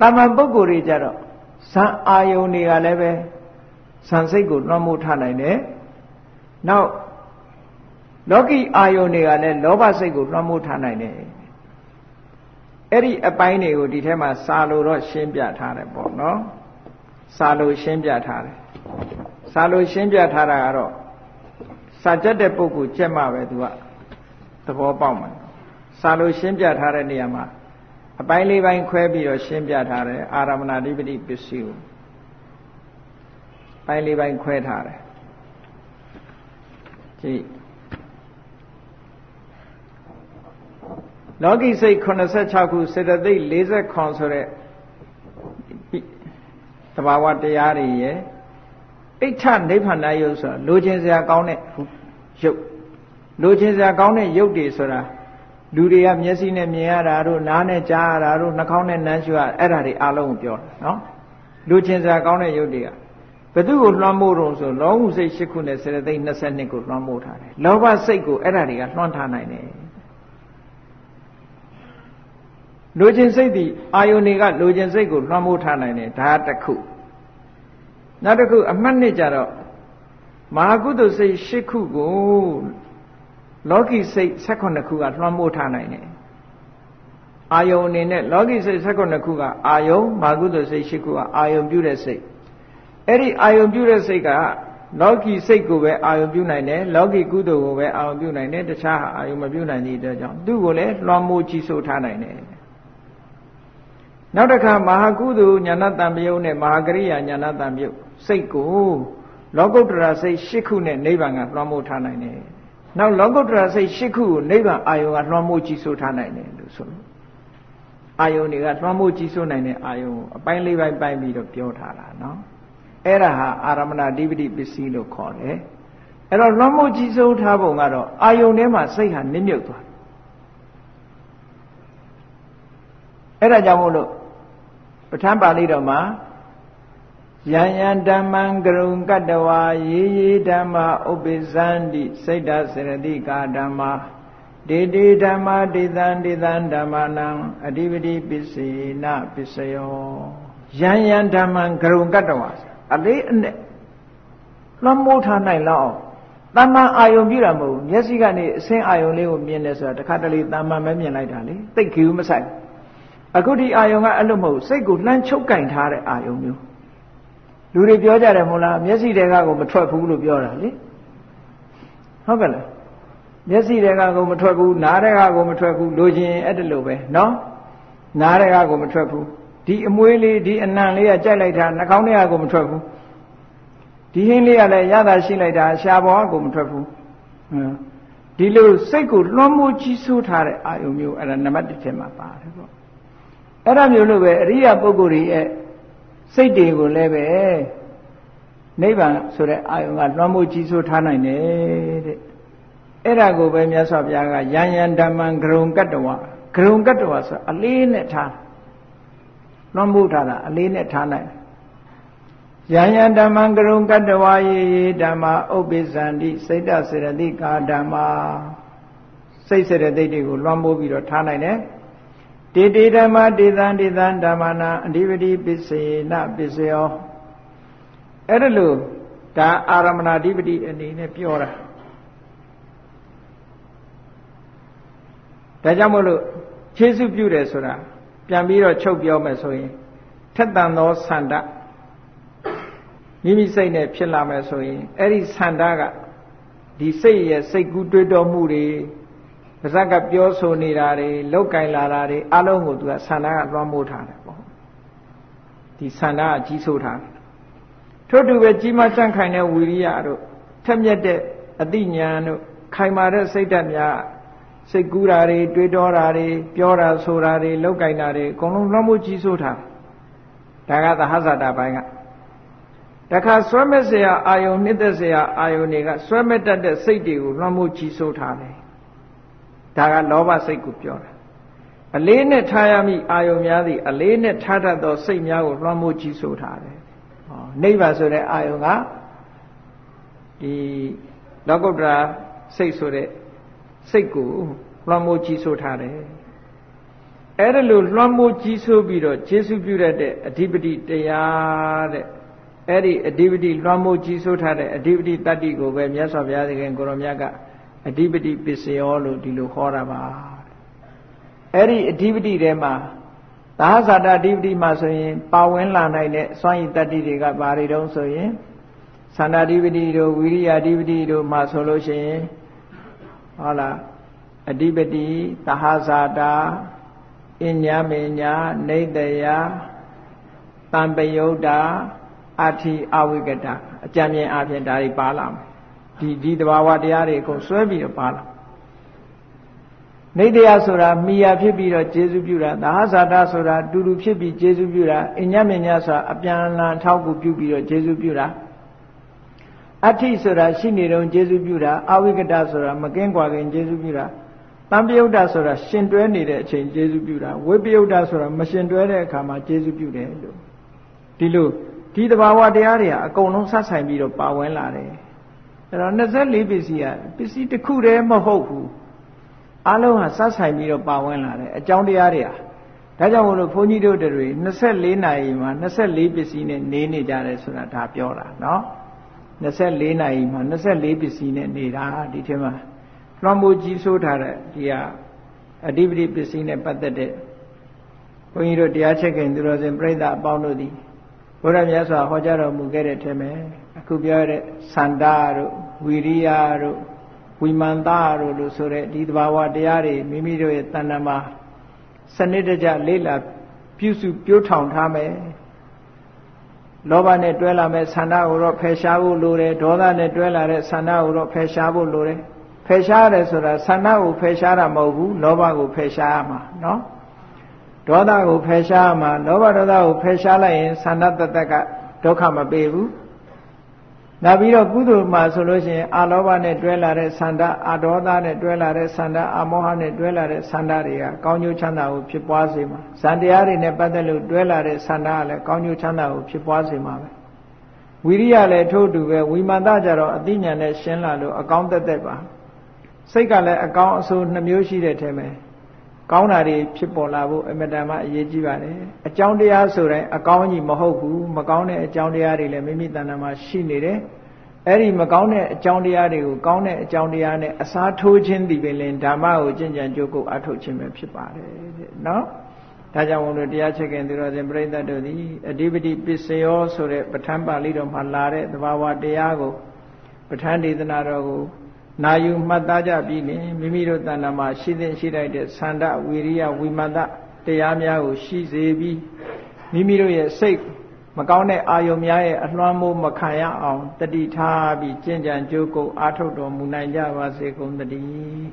တာမန်ပုဂ္ဂိုလ်တွေကြတော့ဇံအာယုန်တွေကလည်းပဲဇံစိတ်ကိုလွှမ်းမိုးထားနိုင်တယ်နောက်လောကီအာယုန်တွေကလည်းလောဘစိတ်ကိုလွှမ်းမိုးထားနိုင်တယ်အဲ့ဒီအပိုင်းတွေကိုဒီထဲမှာစာလို့တော့ရှင်းပြထားတယ်ပေါ့နော်စာလို့ရှင်းပြထားတယ်စာလို့ရှင်းပြထားတာကတော့စာကြက်တဲ့ပုဂ္ဂိုလ်ကြက်မှပဲသူက သဘောပေါက်မှာစာလို့ရှင်းပြထားတဲ့နေရာမှာအပိုင်းလေးပိုင်းခွဲပြီးတော့ရှင်းပြထားတယ်အာရမဏဓိပတိပစ္စည်းကိုပိုင်းလေးပိုင်းခွဲထားတယ်ကြည့်လောကီစိတ်86ခုစေတသိက်40ခွန်ဆိုတဲ့တဘာဝတရားတွေရဲ့အိဋ္ဌနိဗ္ဗာန်ယုတ်ဆိုတာလိုချင်စရာကောင်းတဲ့ယုတ် လိုချင်စရာကောင်းတဲ့ယုတ်တွေဆိုတာလူတွေကမျက်စိနဲ့မြင်ရတာတို့နားနဲ့ကြားရတာတို့နှာခေါင်းနဲ့နမ်းရှုရအဲ့ဒါတွေအလုံးကိုပြောတာနော်လူချင်းစရာကောင်းတဲ့ယုတ်တွေကဘသူကိုလွှမ်းမိုးတော့ဆိုလောဟုစိတ်၈ခုနဲ့စေတသိက်22ကိုလွှမ်းမိုးထားတယ်လောဘစိတ်ကိုအဲ့ဒါတွေကလွှမ်းထားနိုင်တယ်လူချင်းစိတ်ဒီအာယုန်တွေကလူချင်းစိတ်ကိုလွှမ်းမိုးထားနိုင်တယ်ဒါတစ်ခုနောက်တစ်ခုအမှတ်နှစ်ကြတော့မဟာကုသိုလ်စိတ်၈ခုကို လောကီစိတ်16ခုကလွှမ်းမိုးထားနိုင်တယ်အာယုံအနေနဲ့လောကီစိတ်16ခုကအာယုံမာကုသိုလ်စိတ်8ခုကအာယုံပြုတဲ့စိတ်အဲ့ဒီအာယုံပြုတဲ့စိတ်ကလောကီစိတ်ကိုပဲအာယုံပြုနိုင်တယ်လောကီကုသိုလ်ကိုပဲအာယုံပြုနိုင်တယ်တခြားဟာအာယုံမပြုနိုင်တဲ့အတွက်ကြောင့်သူ့ကိုလည်းလွှမ်းမိုးကြီးစိုးထားနိုင်တယ်နောက်တစ်ခါမဟာကုသိုလ်ညာဏတံပယုတ်နဲ့မဟာကရိယာညာဏတံပယုတ်စိတ်ကိုလောကုတ္တရာစိတ်၈ခုနဲ့နိဗ္ဗာန်ကလွှမ်းမိုးထားနိုင်တယ် နောက်လောကုတ္တရာစိတ်၈ခုကိုနိဗ္ဗာန်အာယုံကလွှမ်းမိုးကြီးစိုးထားနိုင်တယ်လို့ဆိုလို့အာယုံတွေကလွှမ်းမိုးကြီးစိုးနိုင်တဲ့အာယုံကိုအပိုင်းလေးပိုင်းပိုင်းပြီးတော့ပြောထားတာနော်အဲ့ဒါဟာအာရမဏဓိပတိပစ္စည်းလို့ခေါ်တယ်အဲ့တော့လွှမ်းမိုးကြီးစိုးထားပုံကတော့အာယုံထဲမှာစိတ်ဟာနစ်မြုပ်သွားအဲ့ဒါကြောင့်မို့လို့ပဋ္ဌာန်းပါဠိတော်မှာ ယံယံဓမ္မံကရုံကတ္တဝါယေယေဓမ္မာဥပ္ပဇန္တိစိတ်တစရတိကာဓမ္မာဒေတိဓမ္မာဒေသံဒေသံဓမ္မာနံအဓိပတိပစ္စေနပစ္စယောယံယံဓမ္မံကရုံကတ္တဝါအလေးအနက်လွှမ်းမိုးထားနိုင်လောက်အောင်တမ္မာအာယုံပြတာမဟုတ်ဘူးမျက်စိကနေအစင်းအာယုံလေးကိုမြင်တယ်ဆိုတာတခါတလေတမ္မာမဲမြင်လိုက်တာလေသိတ်ကြီးမဆိုင်အခုဒီအာယုံကအဲ့လိုမဟုတ်စိတ်ကိုလှမ်းချုပ်ကင်ထားတဲ့အာယုံမျိုး လူတွေပြောကြတယ်မို့လားမျက်စိတွေကကိုမထွက်ဘူးလို့ပြောတာလေဟုတ်ကဲ့လားမျက်စိတွေကကိုမထွက်ဘူးနားတွေကကိုမထွက်ဘူးလိုချင်အဲ့ဒါလိုပဲနော်နားတွေကကိုမထွက်ဘူးဒီအမွေးလေးဒီအနံလေးကကြိုက်လိုက်တာနှာခေါင်းတွေကကိုမထွက်ဘူးဒီဟင်းလေးကလည်းရတာရှိလိုက်တာရှားပေါ်ကကိုမထွက်ဘူးဒီလိုစိတ်ကိုလွှမ်းမိုးကြီးဆိုးထားတဲ့အာယုံမျိုးအဲ့ဒါနံပါတ်1ထဲမှာပါတယ်ပေါ့အဲ့ဒါမျိုးလို့ပဲအရိယာပုဂ္ဂိုလ်တွေရဲ့ စိတ်တွေကိုလည်းပဲနိဗ္ဗာန်ဆိုတဲ့အာယုံကလွှမ်းမိုးကြီးဆိုးထားနိုင်တယ်တဲ့အဲ့ဒါကိုပဲမြတ်စွာဘုရားကယံယံဓမ္မံဂရုံကတ္တဝဂရုံကတ္တဝဆိုအလေးနဲ့ထားလွှမ်းမိုးထားတာအလေးနဲ့ထားနိုင်ယံယံဓမ္မံဂရုံကတ္တဝယေယေဓမ္မာဥပ္ပိသန္တိစိတ်တစေရတိကာဓမ္မာစိတ်စေရတိတွေကိုလွှမ်းမိုးပြီးတော့ထားနိုင်တယ် တေတေဓမ္မတေသံတေသံဓမ္မနာအဓိပတိပစ္စေနပစ္စယောအဲ့ဒါလို့ဒါအာရမဏဓိပတိအနေနဲ့ပြောတာဒါကြောင့်မို့လို့ခြေစုပြုတယ်ဆိုတာပြန်ပြီးတော့ချုပ်ပြောမယ်ဆိုရင်ထက်တန်သောဆန္ဒမိမိစိတ်နဲ့ဖြစ်လာမယ်ဆိုရင်အဲ့ဒီဆန္ဒကဒီစိတ်ရဲ့စိတ်ကူးတွေးတော်မှုတွေ ပါဇက်ကပြောဆိုနေတာတွေလောက်ကင်လာတာတွေအလုံးကိုသူကဆန္ဒကလွှမ်းမိုးထားတယ်ပေါ့ဒီဆန္ဒကကြီးဆိုးထားတယ်ထို့တူပဲကြီးမားတန့်ခိုင်တဲ့ဝီရိယတို့ထက်မြက်တဲ့အသိဉာဏ်တို့ခိုင်မာတဲ့စိတ်ဓာတ်များစိတ်ကူးတာတွေတွေးတောတာတွေပြောတာဆိုတာတွေလောက်ကင်တာတွေအကုန်လုံးလွှမ်းမိုးကြီးဆိုးထားဒါကသဟဇာတာပိုင်းကတခါဆွဲမဲ့စရာအာယုန်နှစ်သက်စရာအာယုန်တွေကဆွဲမဲ့တတ်တဲ့စိတ်တွေကိုလွှမ်းမိုးကြီးဆိုးထားတယ် ဒါကလောဘစိတ်ကိုပြောတာအလေးနဲ့ထားရမည့်အာယုံများသည်အလေးနဲ့ထားတတ်သောစိတ်များကိုလွှမ်းမိုးကြီးဆိုထားတယ်ဟောနိဗ္ဗာန်ဆိုတဲ့အာယုံကဒီလောကုတ္တရာစိတ်ဆိုတဲ့စိတ်ကိုလွှမ်းမိုးကြီးဆိုထားတယ်အဲ့ဒါလို့လွှမ်းမိုးကြီးဆိုပြီးတော့ခြေဆုပြုရတဲ့အဓိပတိတရားတဲ့အဲ့ဒီအဓိပတိလွှမ်းမိုးကြီးဆိုထားတဲ့အဓိပတိတတ္တိကိုပဲမြတ်စွာဘုရားသခင်ကိုရောမြတ်က အဓိပတိပစ္စယောလို့ဒီလိုဟောတာပါအဲ့ဒီအဓိပတိထဲမှာသာသတာအဓိပတိမှာဆိုရင် ပါဝင်လာနိုင်တဲ့စွမ်းရည်တတ္တိတွေကဘာတွေတုံးဆိုရင်သန္တာဓိပတိတို့ဝိရိယဓိပတိတို့မှာဆိုလို့ရှိရင်ဟုတ်လားအဓိပတိသဟဇာတာအညာမေညာနေတယတံပယုတ်တာအဋ္ဌိအဝိကတအကြံဉာဏ်အပြင်ဒါတွေပါလာမယ် ဒီဒီတဘာဝတရားတွေအကုန်ဆွဲပြီးတော့ပါလာနေတရားဆိုတာမိယာဖြစ်ပြီးတော့ကျေစုပြုတာသာဟဇာတာဆိုတာတူတူဖြစ်ပြီးကျေစုပြုတာအညမညဆိုတာအပြန်အလှန်ထောက်ကူပြုပြီးတော့ကျေစုပြုတာအဋ္ဌိဆိုတာရှိနေတော့ကျေစုပြုတာအဝိကတဆိုတာမကင်းကွာခင်ကျေစုပြုတာတံပယုတ်တာဆိုတာရှင်တွဲနေတဲ့အချိန်ကျေစုပြုတာဝိပယုတ်တာဆိုတာမရှင်တွဲတဲ့အခါမှာကျေစုပြုတယ်လို့ဒီလိုဒီတဘာဝတရားတွေကအကုန်လုံးဆက်ဆိုင်ပြီးတော့ပါဝင်လာတယ် အဲ့တော့24ပစ္စည်းကပစ္စည်းတစ်ခုတည်းမဟုတ်ဘူးအလုံးဟာစပ်ဆိုင်ပြီးတော့ပါဝင်လာတယ်အကြောင်းတရားတွေဟာဒါကြောင့်မို့လို့ဘုန်းကြီးတို့တွေ24နာရီမှာ24ပစ္စည်းနဲ့နေနေကြတယ်ဆိုတာဒါပြောတာเนาะ24နာရီမှာ24ပစ္စည်းနဲ့နေတာဒီထဲမှာလွှမ်းမိုးကြီးဆိုးထားတဲ့ဒီဟာအဓိပတိပစ္စည်းနဲ့ပတ်သက်တဲ့ဘုန်းကြီးတို့တရားချက်ခင်သူတော်စင်ပြိဿအပေါင်းတို့သည်ဘုရားမြတ်စွာဟောကြားတော်မူခဲ့တဲ့ထဲမှာအ ခုပြောတဲ့စန္ဒတို့ဝီရိယတို့ဝိမန္တတို့လို့ဆိုတဲ့ဒီသဘာဝတရားတွေမိမိတို့ရဲ့တဏ္ဍမှာစနစ်တကျလေ့လာပြုစုပြိုးထောင်ထားမယ်လောဘနဲ့တွဲလာမဲ့ဆန္ဒကိုတော့ဖယ်ရှားဖို့လိုတယ်ဒေါသနဲ့တွဲလာတဲ့ဆန္ဒကိုတော့ဖယ်ရှားဖို့လိုတယ်ဖယ်ရှားရတယ်ဆိုတာဆန္ဒကိုဖယ်ရှားတာမဟုတ်ဘူးလောဘကိုဖယ်ရှားရမှာနော်ဒေါသကိုဖယ်ရှားရမှာလောဘဒေါသကိုဖယ်ရှားလိုက်ရင်ဆန္ဒတတကဒုက္ခမပေးဘူး နောက်ပြီးတော့ကုသိုလ်မှာဆိုလို့ရှိရင်အာလောဘနဲ့တွဲလာတဲ့ဆန္ဒအာဒေါသနဲ့တွဲလာတဲ့ဆန္ဒအာမောဟနဲ့တွဲလာတဲ့ဆန္ဒတွေကကောင်းကျိုးချမ်းသာကိုဖြစ်ပွားစေမှာဇန်တရားတွေနဲ့ပတ်သက်လို့တွဲလာတဲ့ဆန္ဒကလည်းကောင်းကျိုးချမ်းသာကိုဖြစ်ပွားစေမှာပဲဝိရိယလည်းထို့တူပဲဝိမာန်တကြတော့အသိဉာဏ်နဲ့ရှင်းလာလို့အကောင်းသက်သက်ပါစိတ်ကလည်းအကောင်းအဆိုးနှမျိုးရှိတဲ့ထဲမှာ ကောင်းတာတွေဖြစ်ပေါ်လာဖို့အမတန်မှအရေးကြီးပါတယ်အကြောင်းတရားဆိုတိုင်းအကောင်းကြီးမဟုတ်ဘူးမကောင်းတဲ့အကြောင်းတရားတွေလည်းမိမိတဏ္ဍာမှာရှိနေတယ်အဲ့ဒီမကောင်းတဲ့အကြောင်းတရားတွေကိုကောင်းတဲ့အကြောင်းတရားနဲ့အစားထိုးခြင်းဒီပင်လင်ဓမ္မကိုကျင့်ကြံကြိုးကုပ်အထုတ်ခြင်းပဲဖြစ်ပါတယ်တဲ့နော်ဒါကြောင့်ဘုံတို့တရားချက်ခင်သူတော်စင်ပြိဿတ်တို့သည်အဓိပတိပစ္စယောဆိုတဲ့ပဋ္ဌာန်းပါဠိတော်မှာလာတဲ့သဘာဝတရားကိုပဋ္ဌာန်းဒေသနာတော်ကို နာယူမှတ်သားကြပြီးလင်မိမိတို့တဏ္ဍာမှာရှိသင့်ရှိလိုက်တဲ့သန္ဓဝီရိယဝိမတတရားများကိုရှိစေပြီးမိမိတို့ရဲ့စိတ်မကောင်းတဲ့အာယုံများရဲ့အလွှမ်းမိုးမခံရအောင်တတိထားပြီးကျင့်ကြံကြိုးကုပ်အားထုတ်တော်မူနိုင်ကြပါစေကုန်သတည်း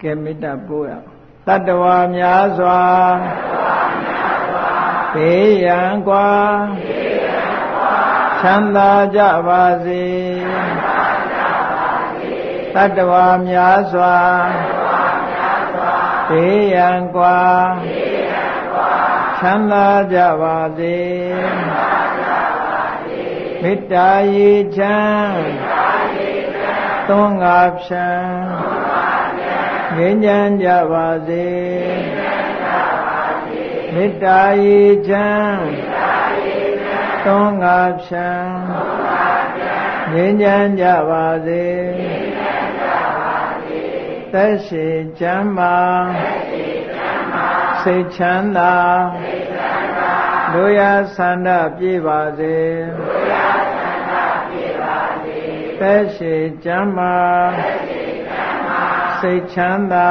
ကဲမေတ္တာပို့ရတတ္တဝါများစွာ သေယံကွာချမ်းသာကြပါစေသတ္တဝါများစွာသေယံကွာချမ်းသာကြပါစေမေတ္တာရေချမ်းသွန်ငါဖြံငြိမ်းချမ်းကြပါစေ မေတ္တာရေချမ်းသွန်ငါဖြံငြိမ်းချမ်းကြပါစေသက်ရှိချမ်းမာစိတ်ချမ်းသာတို့ရဆန္ဒပြေပါစေသက်ရှိချမ်းမာစိတ်ချမ်းသာ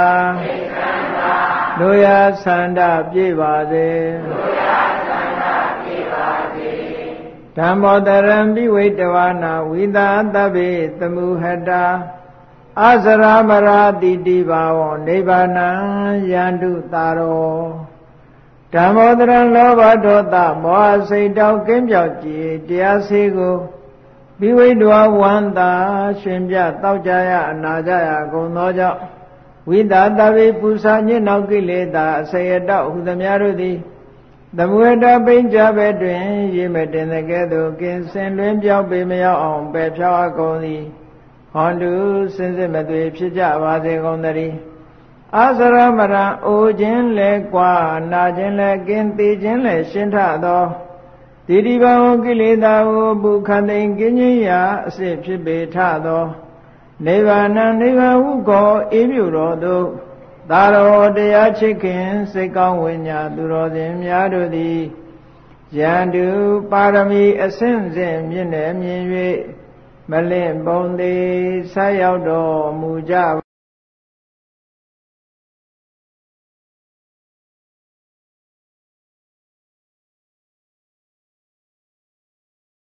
တို့ရဆန္ဒပြေပါစေဓမ္မောတရံပိဝိတဝနာဝိသာတဗေသမှုဟတာအစရမရာတိတိဘာဝနိဗ္ဗာနံယန္တုတာရောဓမ္မောတရံလောဘဒေါသမောဟစိတ်တောက်ကင်းပြောက်ကြည်တရားစေကိုပိဝိတဝဝန္တာ ရှင်ပြတောက်ကြရအနာကြရကုန်သောကြောင့် ဝိသာတဝိပူဇာညစ်နောက်ကိလေသာအစေယတောဟုသမျှတို့သည်သမုဟတပိဉ္ကြဘဲတွင်ရေမတင်တဲ့ကဲ့သို့ကင်းစင်လွင်ပြောက်ပေမရောက်အောင်ပယ်ဖြောက်အကုန်သည်ဟောတုစင်စစ်မသွေဖြစ်ကြပါစေကုန်သတည်းအာစရမရံအိုခြင်းလဲကွာနာခြင်းလဲကင်းသေးခြင်းလဲရှင်းထသောတိတိဘဝကိလေသာဟုပုခန္တိကင်းခြင်းရာအစစ်ဖြစ်ပေထသော နိဗ္ဗာန်နိဗ္ဗာန်ဟုကောအေးမြူတော်သို့သာရောတရားချစ်ခင်စိတ်ကောင်းဝိညာသူတော်စင်များတို့သည်ယန္တုပါရမီအဆင့်စဉ်မြင့်နေမြင်၍မလင့်ပုံသေးဆက်ရောက်တော်မူကြ